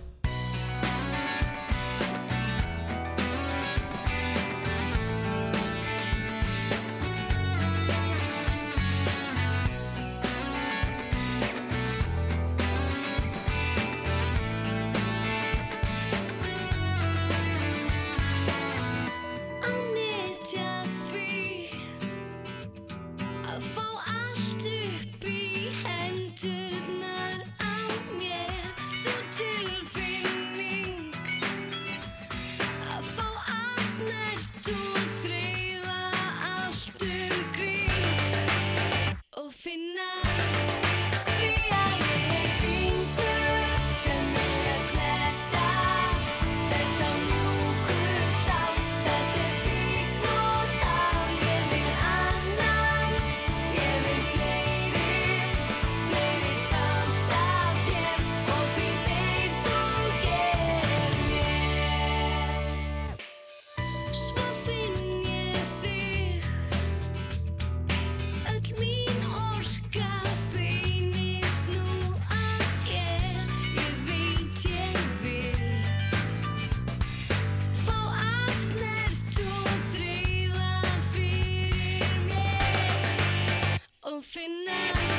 finale. og finna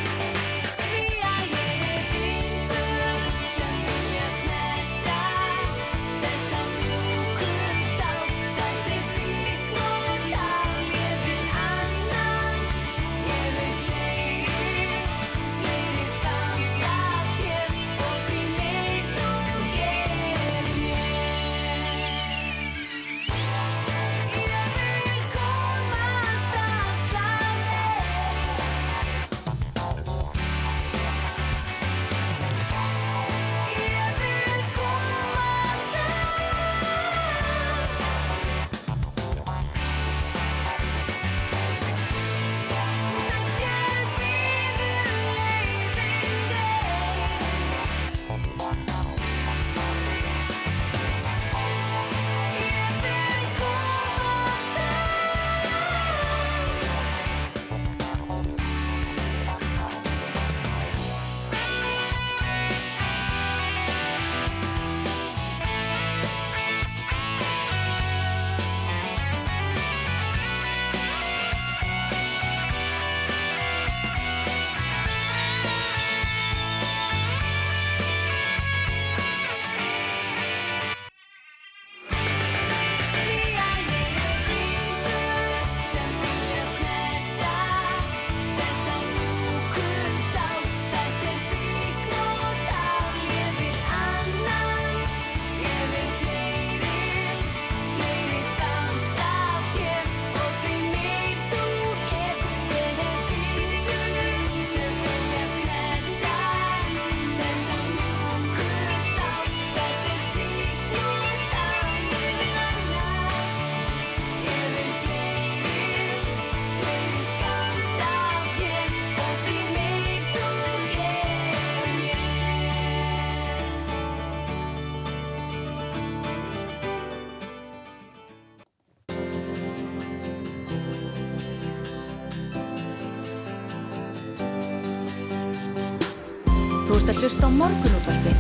Hlusta á morgunútvarpið.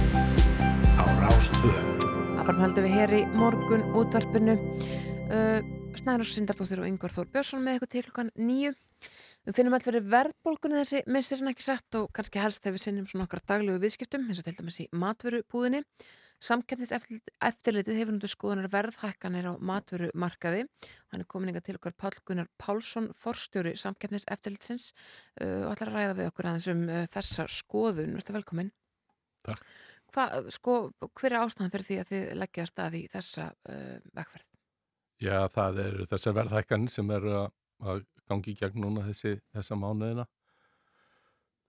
Á Rástvö. Áfram höldum við hér í morgun útvarpinu. Uh, Snæður Sindardóttir og Yngvar Þór Björnsson með eitthvað til klukkan nýju. Við finnum alltaf verið verðbólgunni þessi missirinn ekki sett og kannski helst þegar við sinnum svona okkar daglegu viðskiptum eins og til dæmis í matvörubúðinni. Samkeppnis eftirlitið hefur núttu skoðunar verðhækkanir á matvörumarkaði. Hann er komin ykkar til okkar Pál Gunnar Pálsson, forstjóri samkeppnis eftirlitsins uh, og ætlar að ræða við okkur aðeins um uh, þessa skoðun. Verður velkomin. Takk. Hva, sko, hver er ástæðan fyrir því að þið leggja að stað í þessa uh, vegferð? Já, það eru þessar verðhækkanir sem eru að, gangi í gegn núna þessi, þessa mánuðina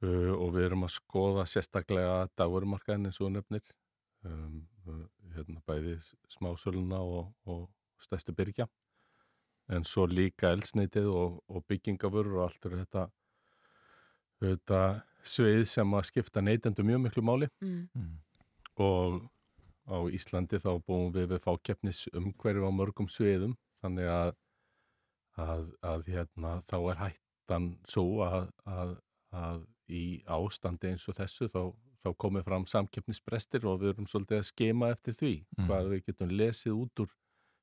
uh, og við erum að skoða sérstaklega dagurumarkaðin eins og nefnir um, hérna bæði smásöluna og, og stærstu byrkja en svo líka elsneitið og, og byggingafurur og allt er þetta, þetta svið sem að skipta neytendu mjög miklu máli Mm. og á Íslandi þá búum við við fákeppnis umhverju á mörgum sviðum þannig að, að, að hérna, þá er hættan svo að, að, að í ástandi eins og þessu þá, þá komið fram samkeppnisbrestir og við erum svolítið að skema eftir því Mm. hvað við getum lesið út úr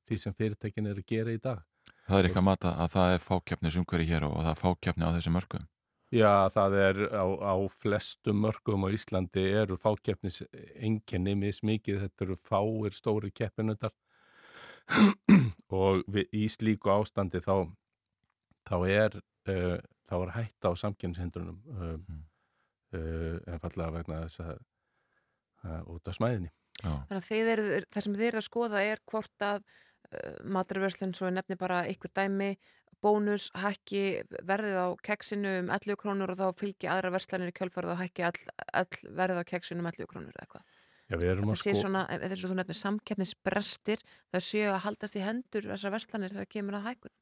því sem fyrirtækin er að gera í dag. Það er eitthvað að mata að það er fákeppnis umhverju hér og það er fákeppni á þessu mörgum. Já, það er á, á flestum mörgum á Íslandi eru fákeppnis enginni mismikið, þetta eru fáir stóri keppinundar (clears throat) og við, í slíku ástandi þá, þá er uh, þá er hætta á samkynshindrunum uh, uh, einfallega vegna þess að uh, út af smæðinni. Þannig að eru, það sem þið eru að skoða er hvort að maturverslun, svo er nefni bara ykkur dæmi, bónus, hækki verðið á keksinu um 11 krónur og þá fylgi aðra verslanir í kjölfarið og hækki all, all verðið á keksinu um 11 krónur eða eitthvað. Já, við erum Það að sé sko... svona, eða þess að þú nefnir samkeppnisbrestir, það séu að haldast í hendur þessar verslanir þegar kemur að hækun.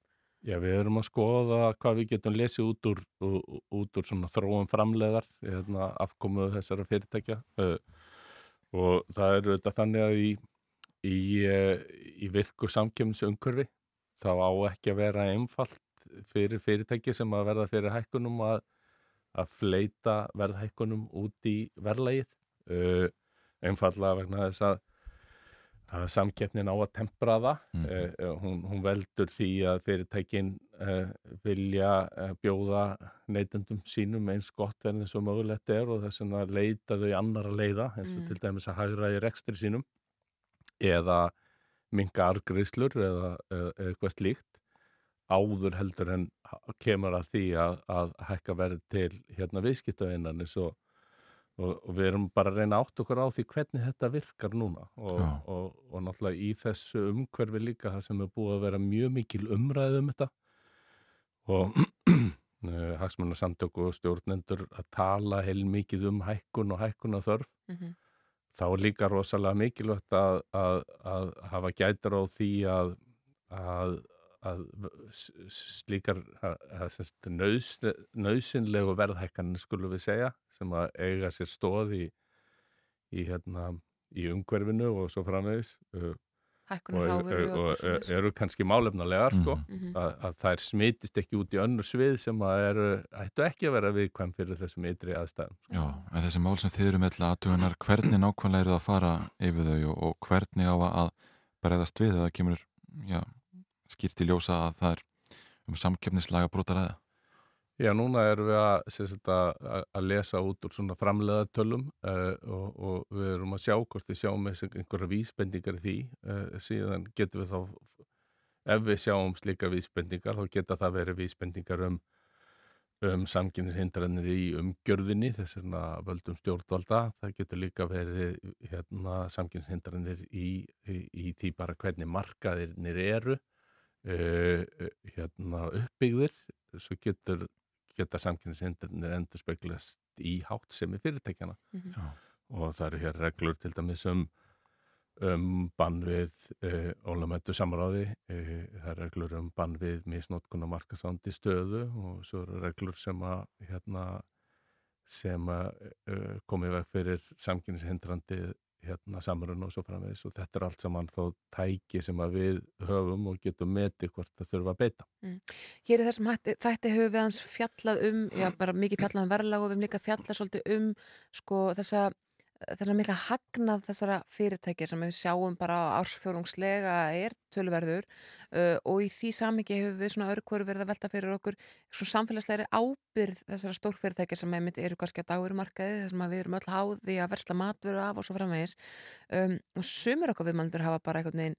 Já, við erum að skoða hvað við getum lesið út úr, út úr svona þróum framleiðar, hérna, afkomu þessara fyrirtækja uh, og það eru þetta þannig að í, í, uh, í virku samkjömsumkurfi þá á ekki að vera einfalt fyrir fyrirtæki sem að verða fyrir hækkunum að, að fleita verðhækkunum út í verðlægið uh, einfallega vegna þess að að samkeppnin á að tempra það Mhm. eh, hún, hún veldur því að fyrirtækin eh, vilja eh, bjóða neytendum sínum eins gott verðin svo mögulegt er og þess vegna leita þau annara leiða eins og Mm. til dæmis að hagra í rekstri sínum eða minka argriðslur eða, eða, eitthvað slíkt áður heldur en kemur að því að, að hækka verð til hérna viðskiptavinnan og og, og við erum bara að reyna átt okkur á því hvernig þetta virkar núna og, og, og náttúrulega í þessu umhverfi líka það sem er búið að vera mjög mikil umræð um þetta og (clears throat) hagsmunna samtöku og stjórnendur að tala heil mikið um hækkun og hækkun að þörf Mhm. Þá er líka rosalega mikilvægt að, að, að hafa gætur á því að, að, slíkar nöðsynlegu verðhækkanir skulum við segja sem að eiga sér stóð í, í, hérna, í umhverfinu og svo framvegis uh, Hækkun á og, og og, eru kannski málefnalegar sko, Mhm. að, að þær smitist ekki út í önnur svið sem að eru, ættu ekki að vera viðkvæm fyrir þessum ytri aðstæðum Já, en þessi mál sem þið eru með aðtugunar, hvernig nákvæmlega eru það að fara yfir þau og, og hvernig á að breyðast við að það kemur já, skýrt í ljósa að það er um samkeppnislaga brotaræða? Já, núna erum við að, sagt, að, að- lesa út úr svona framleiðartölum uh, og, og við erum að sjá hvort við sjáum einhverja vísbendingar í því uh, síðan getum við þá ef við sjáum slíka vísbendingar þá geta það verið vísbendingar um um samkynnishindranir í umgjörðinni þess vegna völdum stjórnvalda. Það getur líka verið hérna, samkynnishindranir í, í, í því bara hvernig markaðirnir eru uh, hérna, uppbyggðir. Svo getur geta samkynnishindranir endur speglast í hátt sem er fyrirtækjana Mhm. Já. og það eru hér reglur til dæmis um um bann við uh, ólumættu samráði uh, það eru reglur um bann við misnótkun og markasándi stöðu og svo eru reglur sem að hérna, sem að uh, komi veg fyrir samkynnishindrandi hérna, samrun og svo framvegis og þetta er allt saman þá tæki sem við höfum og getum metið hvort það þurfa að beita. Mm. Hér er þessum hætti, þætti höfum við hans fjallað um, já bara mikið fjallað um verðlag og við höfum líka fjallað svolítið um sko þessa þennan mikla hagnað þessara fyrirtækja sem við sjáum bara ársfjórungslega er tölverður uh, og í því samingi hefur við svona örkvöru verið að velta fyrir okkur svona samfélagslegri ábyrð þessara stórfyrirtækja sem einmitt eru kannski á dagurumarkaði þess að við erum öll háði að versla matveru af og svo framvegis. Um, og sumur okkar viðmældur hafa bara einhvern veginn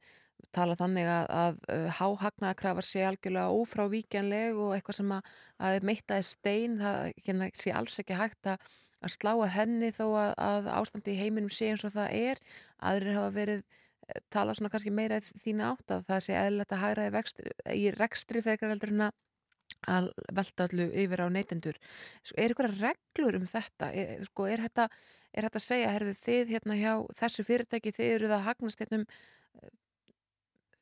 tala þannig að, að uh, háhagnaðakrafar sé algjörlega ófrávíkjanleg og eitthvað sem að, að meittaði stein það hérna, sé alls ekki hægt að að slá að henni þó að, að ástandi í heiminum sé eins og það er. Aðrir hafa verið eh, tala svona kannski meira þína átt að það sé eðlilegt að hægra í, rekstri fekar heldur en að velta allu yfir á neytendur. Sko, er ykkur reglur um þetta? Er, sko, er þetta er að segja, herðu þið hérna hjá þessu fyrirtæki þið eru það að hagnast hérna um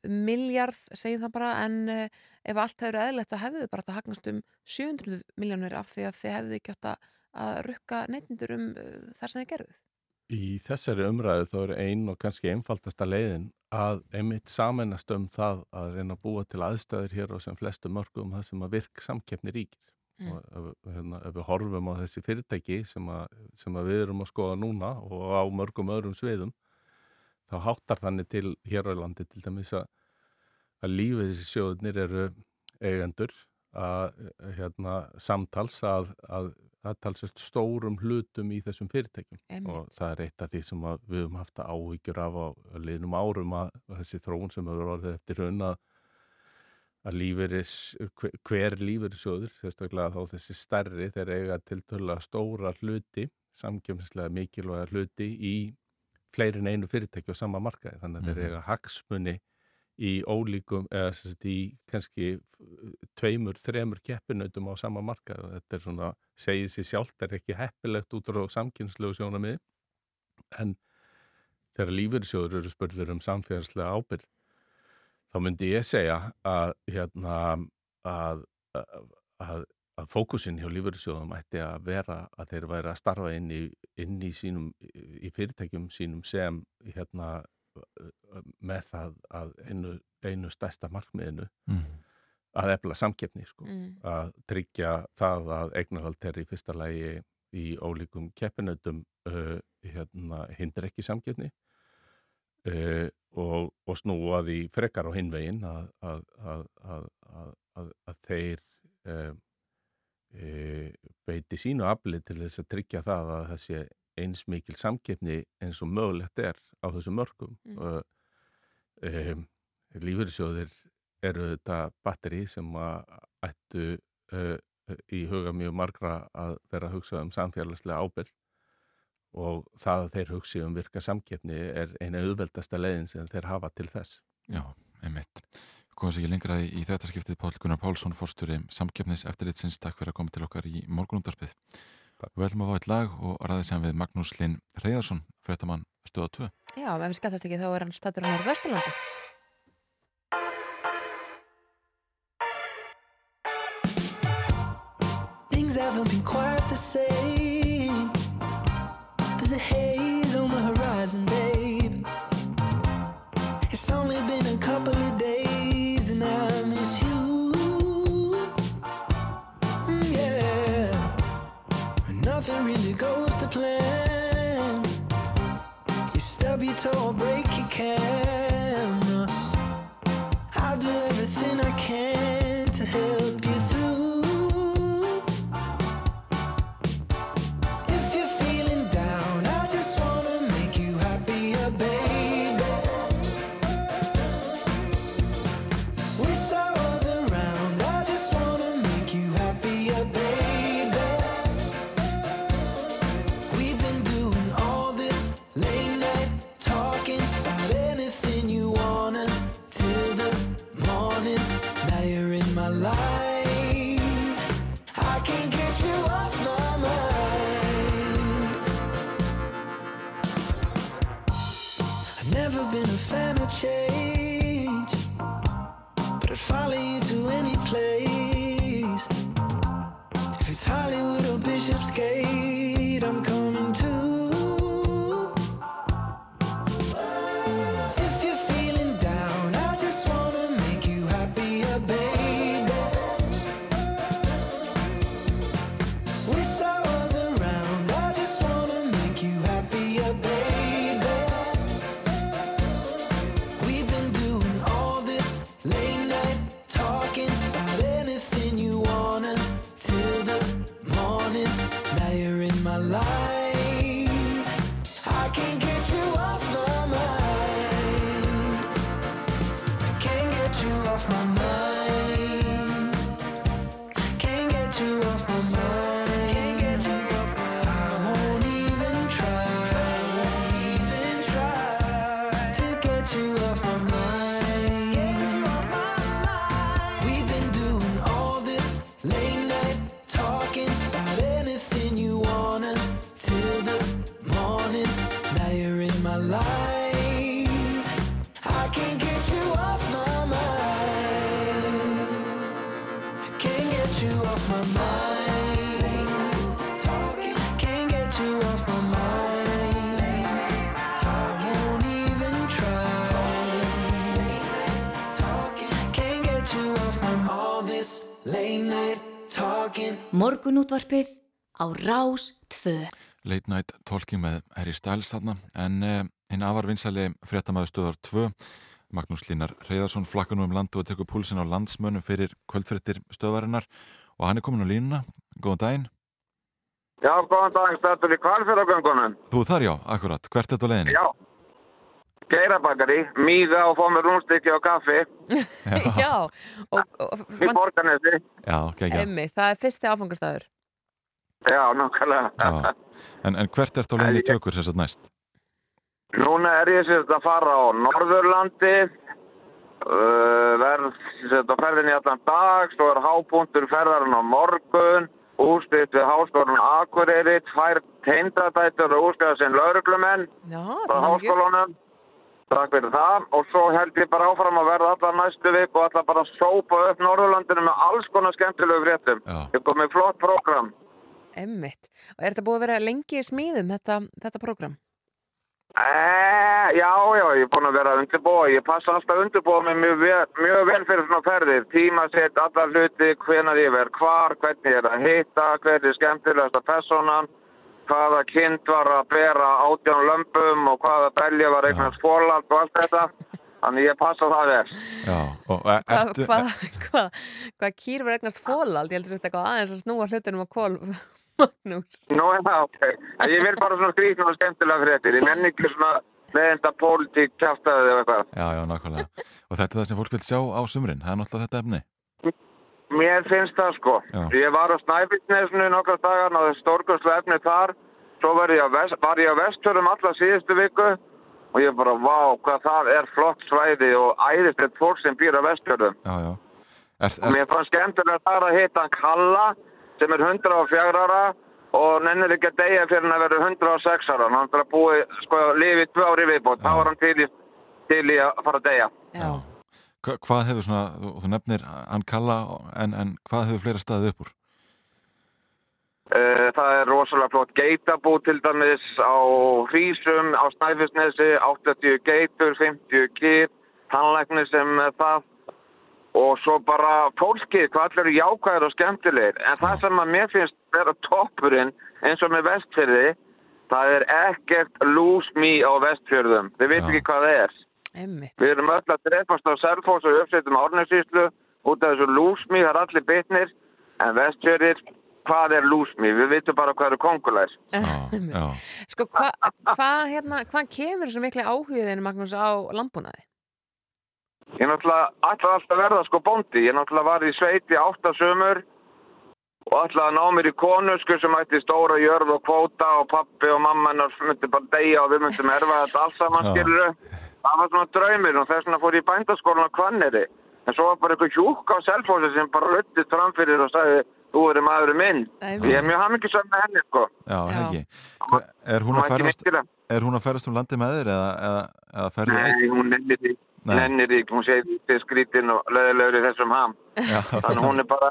miljard, segjum það bara en uh, ef allt hefur eðlilegt þá hefðu þið bara að hagnast um 700 miljónir af því að þið hefðu ekki átt að að rukka neytindur um uh, þar sem þið gerðuð? Í þessari umræðu þá er ein og kannski einfaldasta leiðin að einmitt samennast um það að reyna að búa til aðstöður hér og sem flestu mörgum það sem að virk samkeppni ríkir. Mm. Og ef, hérna, ef við horfum á þessi fyrirtæki sem að, sem að við erum að skoða núna og á mörgum öðrum sviðum þá háttar þannig til hér á landi til dæmis að, að lífið sjóðunir eru eigendur að hérna, samtals að, að það talsast stórum hlutum í þessum fyrirtækjum Einmitt. og það er eitt af því sem við höfum haft áhyggjur af á liðnum árum að, að þessi þróun sem hefur orðið eftir raun að, að lífeyris, hver lífeyrissjóður, sérstaklega þá þessi stærri þeir eiga til tölulega stóra hluti, samkjömslega mikilvæga hluti í fleirin einu fyrirtæki og sama markaði, þannig að mm -hmm. þeir eiga hagsmunni í ólíkum, eða sérst í kannski tveimur, þremur keppinautum á sama markað og þetta er svona, segið sér sjálft, er ekki heppilegt út á samkynnslegu sjónamið en þegar lífyrsjóður eru spurður um samfélagslega ábyrð þá myndi ég segja að hérna að, að, að fókusin hjá lífyrsjóðum ætti að vera að þeir væri að starfa inn í, inn í sínum, í fyrirtækjum sínum sem hérna með það að einu, einu stærsta markmiðinu mm. að efla samkeppni sko. mm. að tryggja það að eignarhald er í fyrsta lægi í ólíkum keppinautum uh, hérna, hindur ekki samkeppni uh, og, og snúa því frekar á hinvegin að, að, að, að þeir uh, beiti sínu aflið til þess að tryggja það að þessi eins mikil samkeppni eins og mögulegt er á þessum mörgum mm. um, lífyrirsjóðir eru þetta batteri sem að ættu uh, í huga mjög margra að vera að hugsa um samfélagslega ábyrg og það að þeir hugsi um virka samkeppni er eina auðveldasta leiðin sem þeir hafa til þess. Já, einmitt. Komum sér ekki lengra í, í þetta skiptið Pál Gunnar Pálsson, fórsturi samkeppnis eftirlitsins. Takk fyrir að koma til okkar í morgunundarpið. Við ætlum að fá eitt lag og ræðið sem við Magnús Linn Reyðarsson, fréttamann stöða 2. Já, ef við skattast ekki þá er hann statur á Norðvesturlandi. Things haven't been quite the same There's a haze on the horizon, babe it or break you can escape. Morgunútvarpið á Rás 2. Late Night Talking með Harry Styles þarna. En uh, hinn afar vinsæli fréttamaður stöðar 2 Magnús Línar Reyðarsson flakkar nú um landu og tekur púlsin á landsmönnum fyrir kvöldfréttir stöðvarinnar. Og hann er komin á línuna. Góðan daginn. Já, góðan dag, stættur í kvalfjörðagöngunum. Þú þar já, akkurat, hvert er þetta á leiðinni? Já, geirabakari, míga og fá mér rúnstykki og kaffi (laughs) Já, og, og í borgarnesi. Já, ekki emmi, það er fyrsti áfangastæður. Já, nákvæmlega. En, en hvert er þetta á leiðinni í tökur sér satt næst? Núna er ég sérst að fara á Norðurlandi, uh, verð sérst að ferðin í allan dag, svo er hápunktur ferðarinn á morgun, ústitt við háskólan Akureyri, tvær teindadættur og ústitt sem lauruglumenn Já, frá háskólanum. Takk fyrir það og svo held ég bara áfram að verða allar næstu vik og allar bara að sópa upp Norðurlandinu með alls konar skemmtilegu fréttum. Ég kom með flott program. Emmitt. Og er þetta búið að vera lengi í smíðum, þetta, þetta program? Eh, já, já, ég er búin að vera að undirbúa. Ég passa alltaf að undirbúa mig mjög mjög vel fyrir svona ferðir. Tíma sett allar hluti, hvenar ég verð hvar, hvernig ég er að hitta, hvernig er skemmtilegasta personan, hvaða kind var að bera átján lömpum og hvaða belja var eignast fórlald og allt þetta. Þannig ég passa það vel. Já, og e- Hvað hva, hva, hva kýr var eignast fólald? Ég heldur þetta eitthvað aðeins að snúa hlutunum á kól, (laughs) Magnús. Nú það, ok. En ég vil bara svona skrýtna og skemmtilega fréttir. Ég nenni ekki svona með þetta pólitík kjástaðið eða eitthvað. já, já, nákvæmlega Og þetta er það sem fólk vil sjá á sumrin, það er náttúrulega þetta efni Mér finnst það sko. Já. Ég var á Snæfellsnesinu nokkra dagar er stórkostlega efni þar. Svo var ég á, vest, var ég á Vestfjörðum alla síðustu viku og ég bara, vá, hvað það er flott svæði og æðislegt fólk sem býr á Vestfjörðum. Já, já er, Og mér fannst skemmtilega þar að hitta hann Kalla sem er 104 ára og nennir ekki að deyja fyrir hann að vera 106 ára. Hann er að búi, sko, lifið tvö ári viðbútt. Þá var hann til í, til í að fara að deyja. Hva, Hvað hefur svona, þú, þú nefnir hann kalla en, en hvað hefur fleira staðið upp úr? Eh, Það er rosalega flott geitabú til dæmis á Hrísum, á Snæfisnesi, 80 geitur, 50 kýr, tannlækni sem það og svo bara fólkið, hvað allir eru jákvæðir og skemmtilegir. En það sem að mér finnst vera toppurinn eins og með vestfyrði, það er ekkert lose me á vestfjörðum. Þið veit ekki hvað það er. Emmitt. Við erum öll að drefast á Selfoss og uppsettum árnæsíslu út af þessu lose me, það er allir bitnir, en vestfjörðir, hvað er lose me? Við veitum bara hvað eru kongulær. Já, Sko, hvað hva, hérna, hva kemur þessu miklu áhugiðinu, Magnús, á landbúnaði? Ég náttúrulega alltaf að verða sko bóndi. Ég náttúrulega var í sveiti átta sömur og ætlaði að ná mér í konu sko sem ætti stóra jörð og kvóta og pappi og mamma hennar myndi bara deyja og við myndum erfa þetta alls saman skiluru. Það var svona draumir og þess vegna fór ég í bændaskólan á Hvanneri. En svo var bara eitthvað hjúk á selfósi sem bara ruttist framfyrir og sagði þú eru maðurinn minn. Æ, Ég er mjög hamingisam með henni sko. já, Hva, er, hún að mikilvæg. er hún að ferðast um landi með þér eða, eða, eða ferðu Nei, hún nennir því. Nei. Nennir því, hún segir því skrítinn og löðilegur í þessum ham. Já, Þannig hún er bara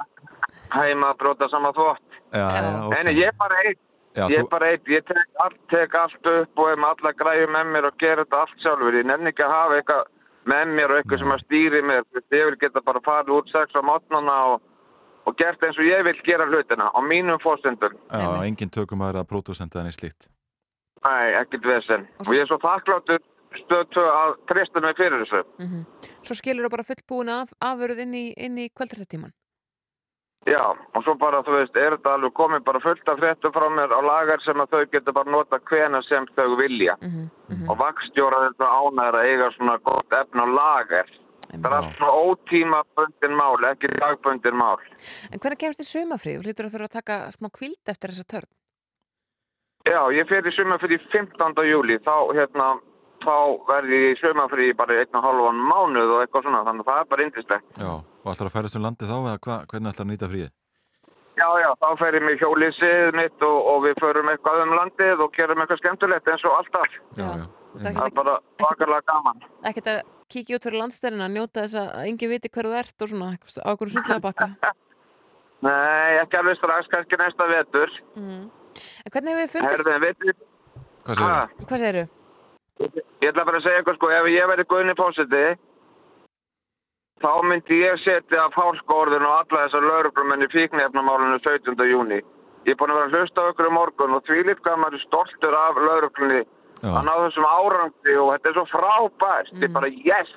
heima að bróta sama þvott. já, já, ok. Nei, nei, ég er bara einn. Já, ég er bara einn. Ég tek allt, tek allt upp og hef með alla græði með mér og gera þetta allt sjálfur. Ég nenni ekki að hafa eitthvað með mér og eitthvað sem að stýri mér. Ég vil geta bara farið út sex á mótnana og, og gert eins og ég vil gera hlutina á mínum fórsendum. Já, engin tökum aðra pródusenda en í slíkt Nei, ekkert vesen. Og ég er svo þakkláttur stöð tvö að treysta mig fyrir þessu. Mm Svo skilur þú bara fullbúin af, afurð inn í, inn í kvöldrættíman. Já, og svo bara, þú veist, er þetta alveg komið bara fullt af fréttum frá mér á lagar sem að þau getur bara nota hvena sem þau vilja. Og vakstjóra þetta ánæður að eiga svona gott efn á lagar. Það er allt svona ótímabundin mál, ekki dagbundin mál. En hvernig kemst þið sumafrið? Þú hlýtur að þurfa að taka smá kvild eftir þessa törn. Já, ég fer í sumar fyrir 15. júli, þá, hérna, þá verði ég í sumafrí bara einn og halvan mánuð og eitthvað svona, þannig að það er bara indislegt. Já, og ætlar að ferðast um landi þá eða hva, hvernig ætlar að nýta fríið? Já, já, þá fer ég með hjólísið mitt og, og við förum eitthvað um landið og gerum eitthvað skemmtilegt eins og alltaf. Já, já. Það er bara vakarlega gaman. Ekkert að kíkja út fyrir landstæðina, njóta þess að engin viti hver þú ert og svona, eitthvað á okkur sundlega bakka. Nei, ekki alveg strax, kannski næsta vetur. Mm. En hvernig hefur þið fundist? Herðin, veitir, Hvað segir Hvað segirðu? ég ætla bara að segja eitthvað sko, ef ég verið guðni fósiti, þá myndi ég setja fálkaorðin og alla þessar lauruglumenn í fíknefnamálinu 17. júni. Ég er búin að vera að hlusta á ykkur í morgun og því líka maður er stoltur af lauruglunni að ná þessum árangri og þetta er svo frábært. Þetta er bara yes,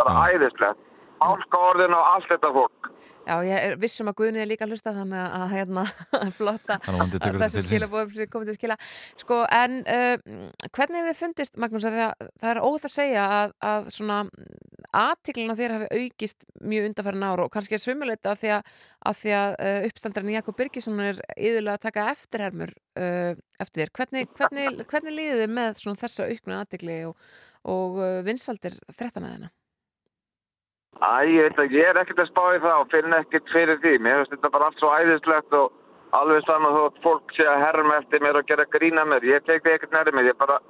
bara æðislegt. Fálkaorðin og allt þetta fólk. Já, ég er vissum að Guðni er líka að hlusta þannig að hérna (laughs) flotta Hann vonandi tekur þetta þessu til sín. skilabóðum sem komið til skila sko, en uh, hvernig hefur þið fundist Magnús, að það, það er óhætt að segja að, að svona aðtiklina þér hafi aukist mjög undarfærin ára og kannski er sumuleita af því að, að, því að uh, uppstandarinn Jakob Birgisson er yðurlega að taka eftirhermur uh, eftir þér, hvernig, hvernig, hvernig líðið þið með svona þessa auknu aðtikli og, og uh, vinsaldir fréttanaðina? Æ, ég veit ekki, ég er ekkert að spá í það og finn ekkert fyrir því. Mér finnst þetta bara allt svo æðislegt og alveg saman þó að fólk sé að herma eftir mér og gera grína mér. Ég tek því ekkert nærið mér, ég er bara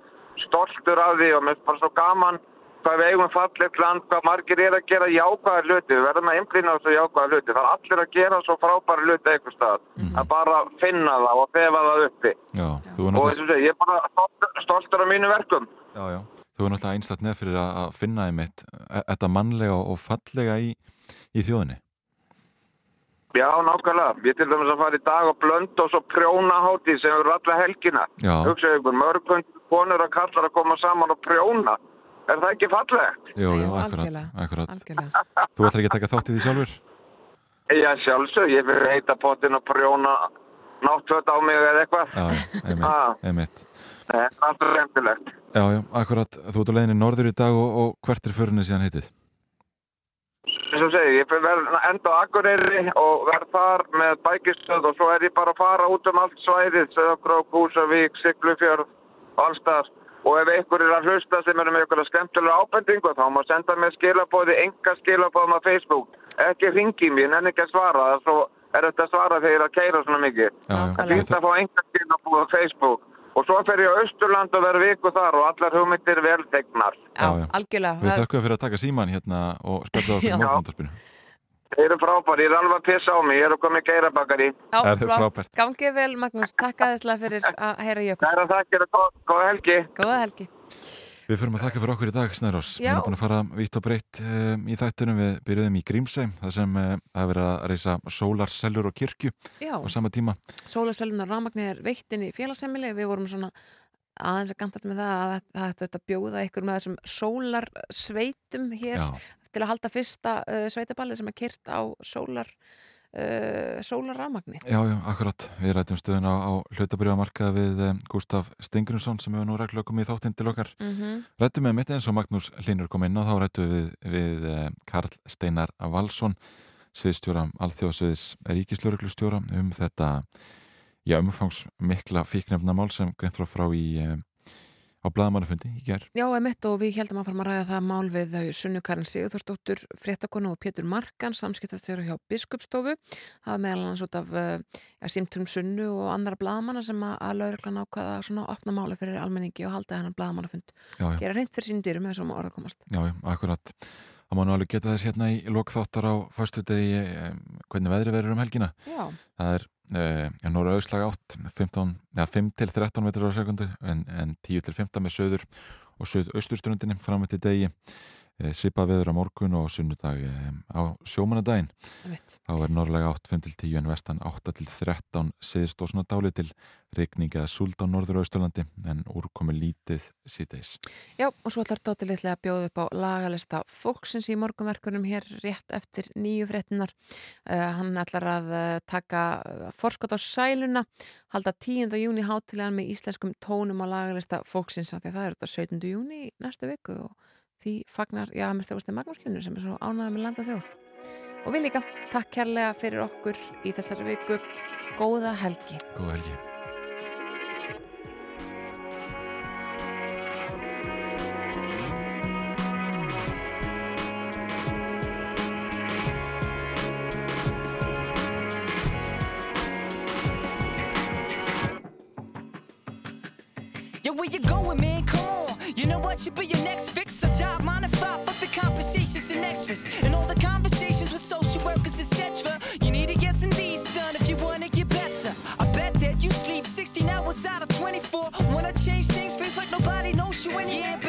stoltur af því og mér finnst bara svo gaman hvað við eigum fallegt land, hvað margir er að gera jákvæða hluti. Við verðum að einblýna á þessu jákvæða hluti. Það er allir að gera svo frábæra hluti eitthvað stað. Að bara finna það og þefa það uppi. Já, þú Og segja, ég er bara stoltur, stoltur af mínu verkum. já, já. Þú er náttúrulega einstætt neð fyrir að að finna einmitt e- þetta mannlega og fallega í, í þjóðinni. Já, nákvæmlega. Ég til dæmis að fara í dag og blönd og svo prjónahátti sem eru alla helgina. Hugsaðu ykkur, mörgund konur og kallar að koma saman og prjóna. Er það ekki fallegt? Jú, jú, akkurat, akkurat. Þú ætlar ekki að taka þátt í því sjálfur? Já, sjálfsög. Ég fyrir heita pottin og prjóna náttföt á mig eða eitthvað. Já, já, einmitt, Ah, einmitt. Það er alltaf reyndilegt. Já, já, akkurat. Þú ert á leiðinni norður í dag og, og hvert er förinni síðan heitið? Og segi, ég verð enda á Akureyri og verð þar með bækistöð og svo er ég bara að fara út um allt svæðið, Söðakrók, Húsavík, Siglufjörð, allstað. Og ef einhver er að hlusta sem er með einhverja skemmtilega ábendingu þá má senda mér skilabóði, enga skilabóðum á Facebook. Ekki ringi mér, nenni ekki að svara, svo er þetta að svara þegar ég er að keira svona mikið. Það býtt að fá enga skilabóð á Facebook. Og svo fer ég á Östurland og verð viku þar og allar hugmyndir veltegnar. Já, já. Algjörlega. Við þökkum fyrir að taka síman hérna og spjalla okkur (laughs) morgunúndarspinu. Þeir eru frábæri, ég er alveg að pissa á mig, ég er að koma í geirabakari. Já, Það er frábært. Gangið vel, Magnús. Takk aðeinslega fyrir að heyra í okkur. Kæra þakkir og góða helgi. Góða helgi. Við fyrir að þakka fyrir okkur í dag, Snærós. Við erum búin að fara vitt og breytt um, í þættunum. Við byrjuðum í Grímsheim, það sem það er verið að reysa sólarsellur og kirkju Já. á sama tíma. Sólasölunar rámagnir er veitt inn í félagsemili við vorum svona aðeins að gantast með það að það ættu að bjóða ykkur með þessum sólarsveitum hér Já. til að halda fyrsta uh, sveitaballið sem er kyrt á sólar uh, sólarrámagni Já, já, akkurat. Við rættum stöðun á, á hlutabriðamarkaða við um, Gustaf Stengrunsson sem hefur nú reglulega komið í þáttinn til okkar. Mhm. Rættum með mitt eins og Magnús Linur kom inn og þá rættum við við uh, Karl Steinar Valsson, sviðstjóra alþjóðsviðs ríkislauruglustjóra um þetta já, umfangs mikla fíknefnamál sem greint frá frá í uh, á blaðamannafundi í ger. Já, emitt og við heldum að fara að ræða það mál við þau Sunnu Karin Sigurþórsdóttur, fréttakonu og Pétur Markan, samskiptastjóra hjá Biskupstofu. Það meðal annars út af uh, ja, símtölum Sunnu og andra blaðamanna sem að, lauruglan ákvaða svona opna máli fyrir almenningi og halda. Já, já. Gera reynd fyrir sín dyrum eða svo orða komast. Já, já, akkurat. Það má nú alveg geta þess hérna í lokþáttar á um, hvernig veðri verður um helgina. Já. Það er uh, norra auðslag átt 15, ja, 5 til 13 metrar á sekundu en, en 10 til 15 með söður og söð austurströndinni fram til degi uh, svipað veður á morgun og sunnudag um, á sjómanadaginn þá er norrlega 8 5 til 10 en vestan 8 til 13 siðst og svona dáli til regning eða súld á norður og austurlandi en úrkomi lítið síðdeis Já, og svo ætlar Dóttir litlega að bjóða upp á lagalista fólksins í morgunverkunum hér rétt eftir nýju fréttinar. Uh, hann ætlar að taka forskot á sæluna, halda 10. júni hátilegan með íslenskum tónum á lagalista fólksins því að það er þetta 17. júni næstu viku og því fagnar, já, mér þjóðast Magnús Linur sem er svo ánægða með landa þjóð. Og við líka, takk kærlega fyrir okkur í þessari viku. Góða helgi. Góða helgi Yo, where you going, man? Come on. You know what? You be your next fix. A job, and five, but the conversations and extras. And all the conversations with social workers, etc. You need to get some these done if you wanna get better. I bet that you sleep 16 hours out of 24. Wanna change things, feels like nobody knows you anymore. Yeah,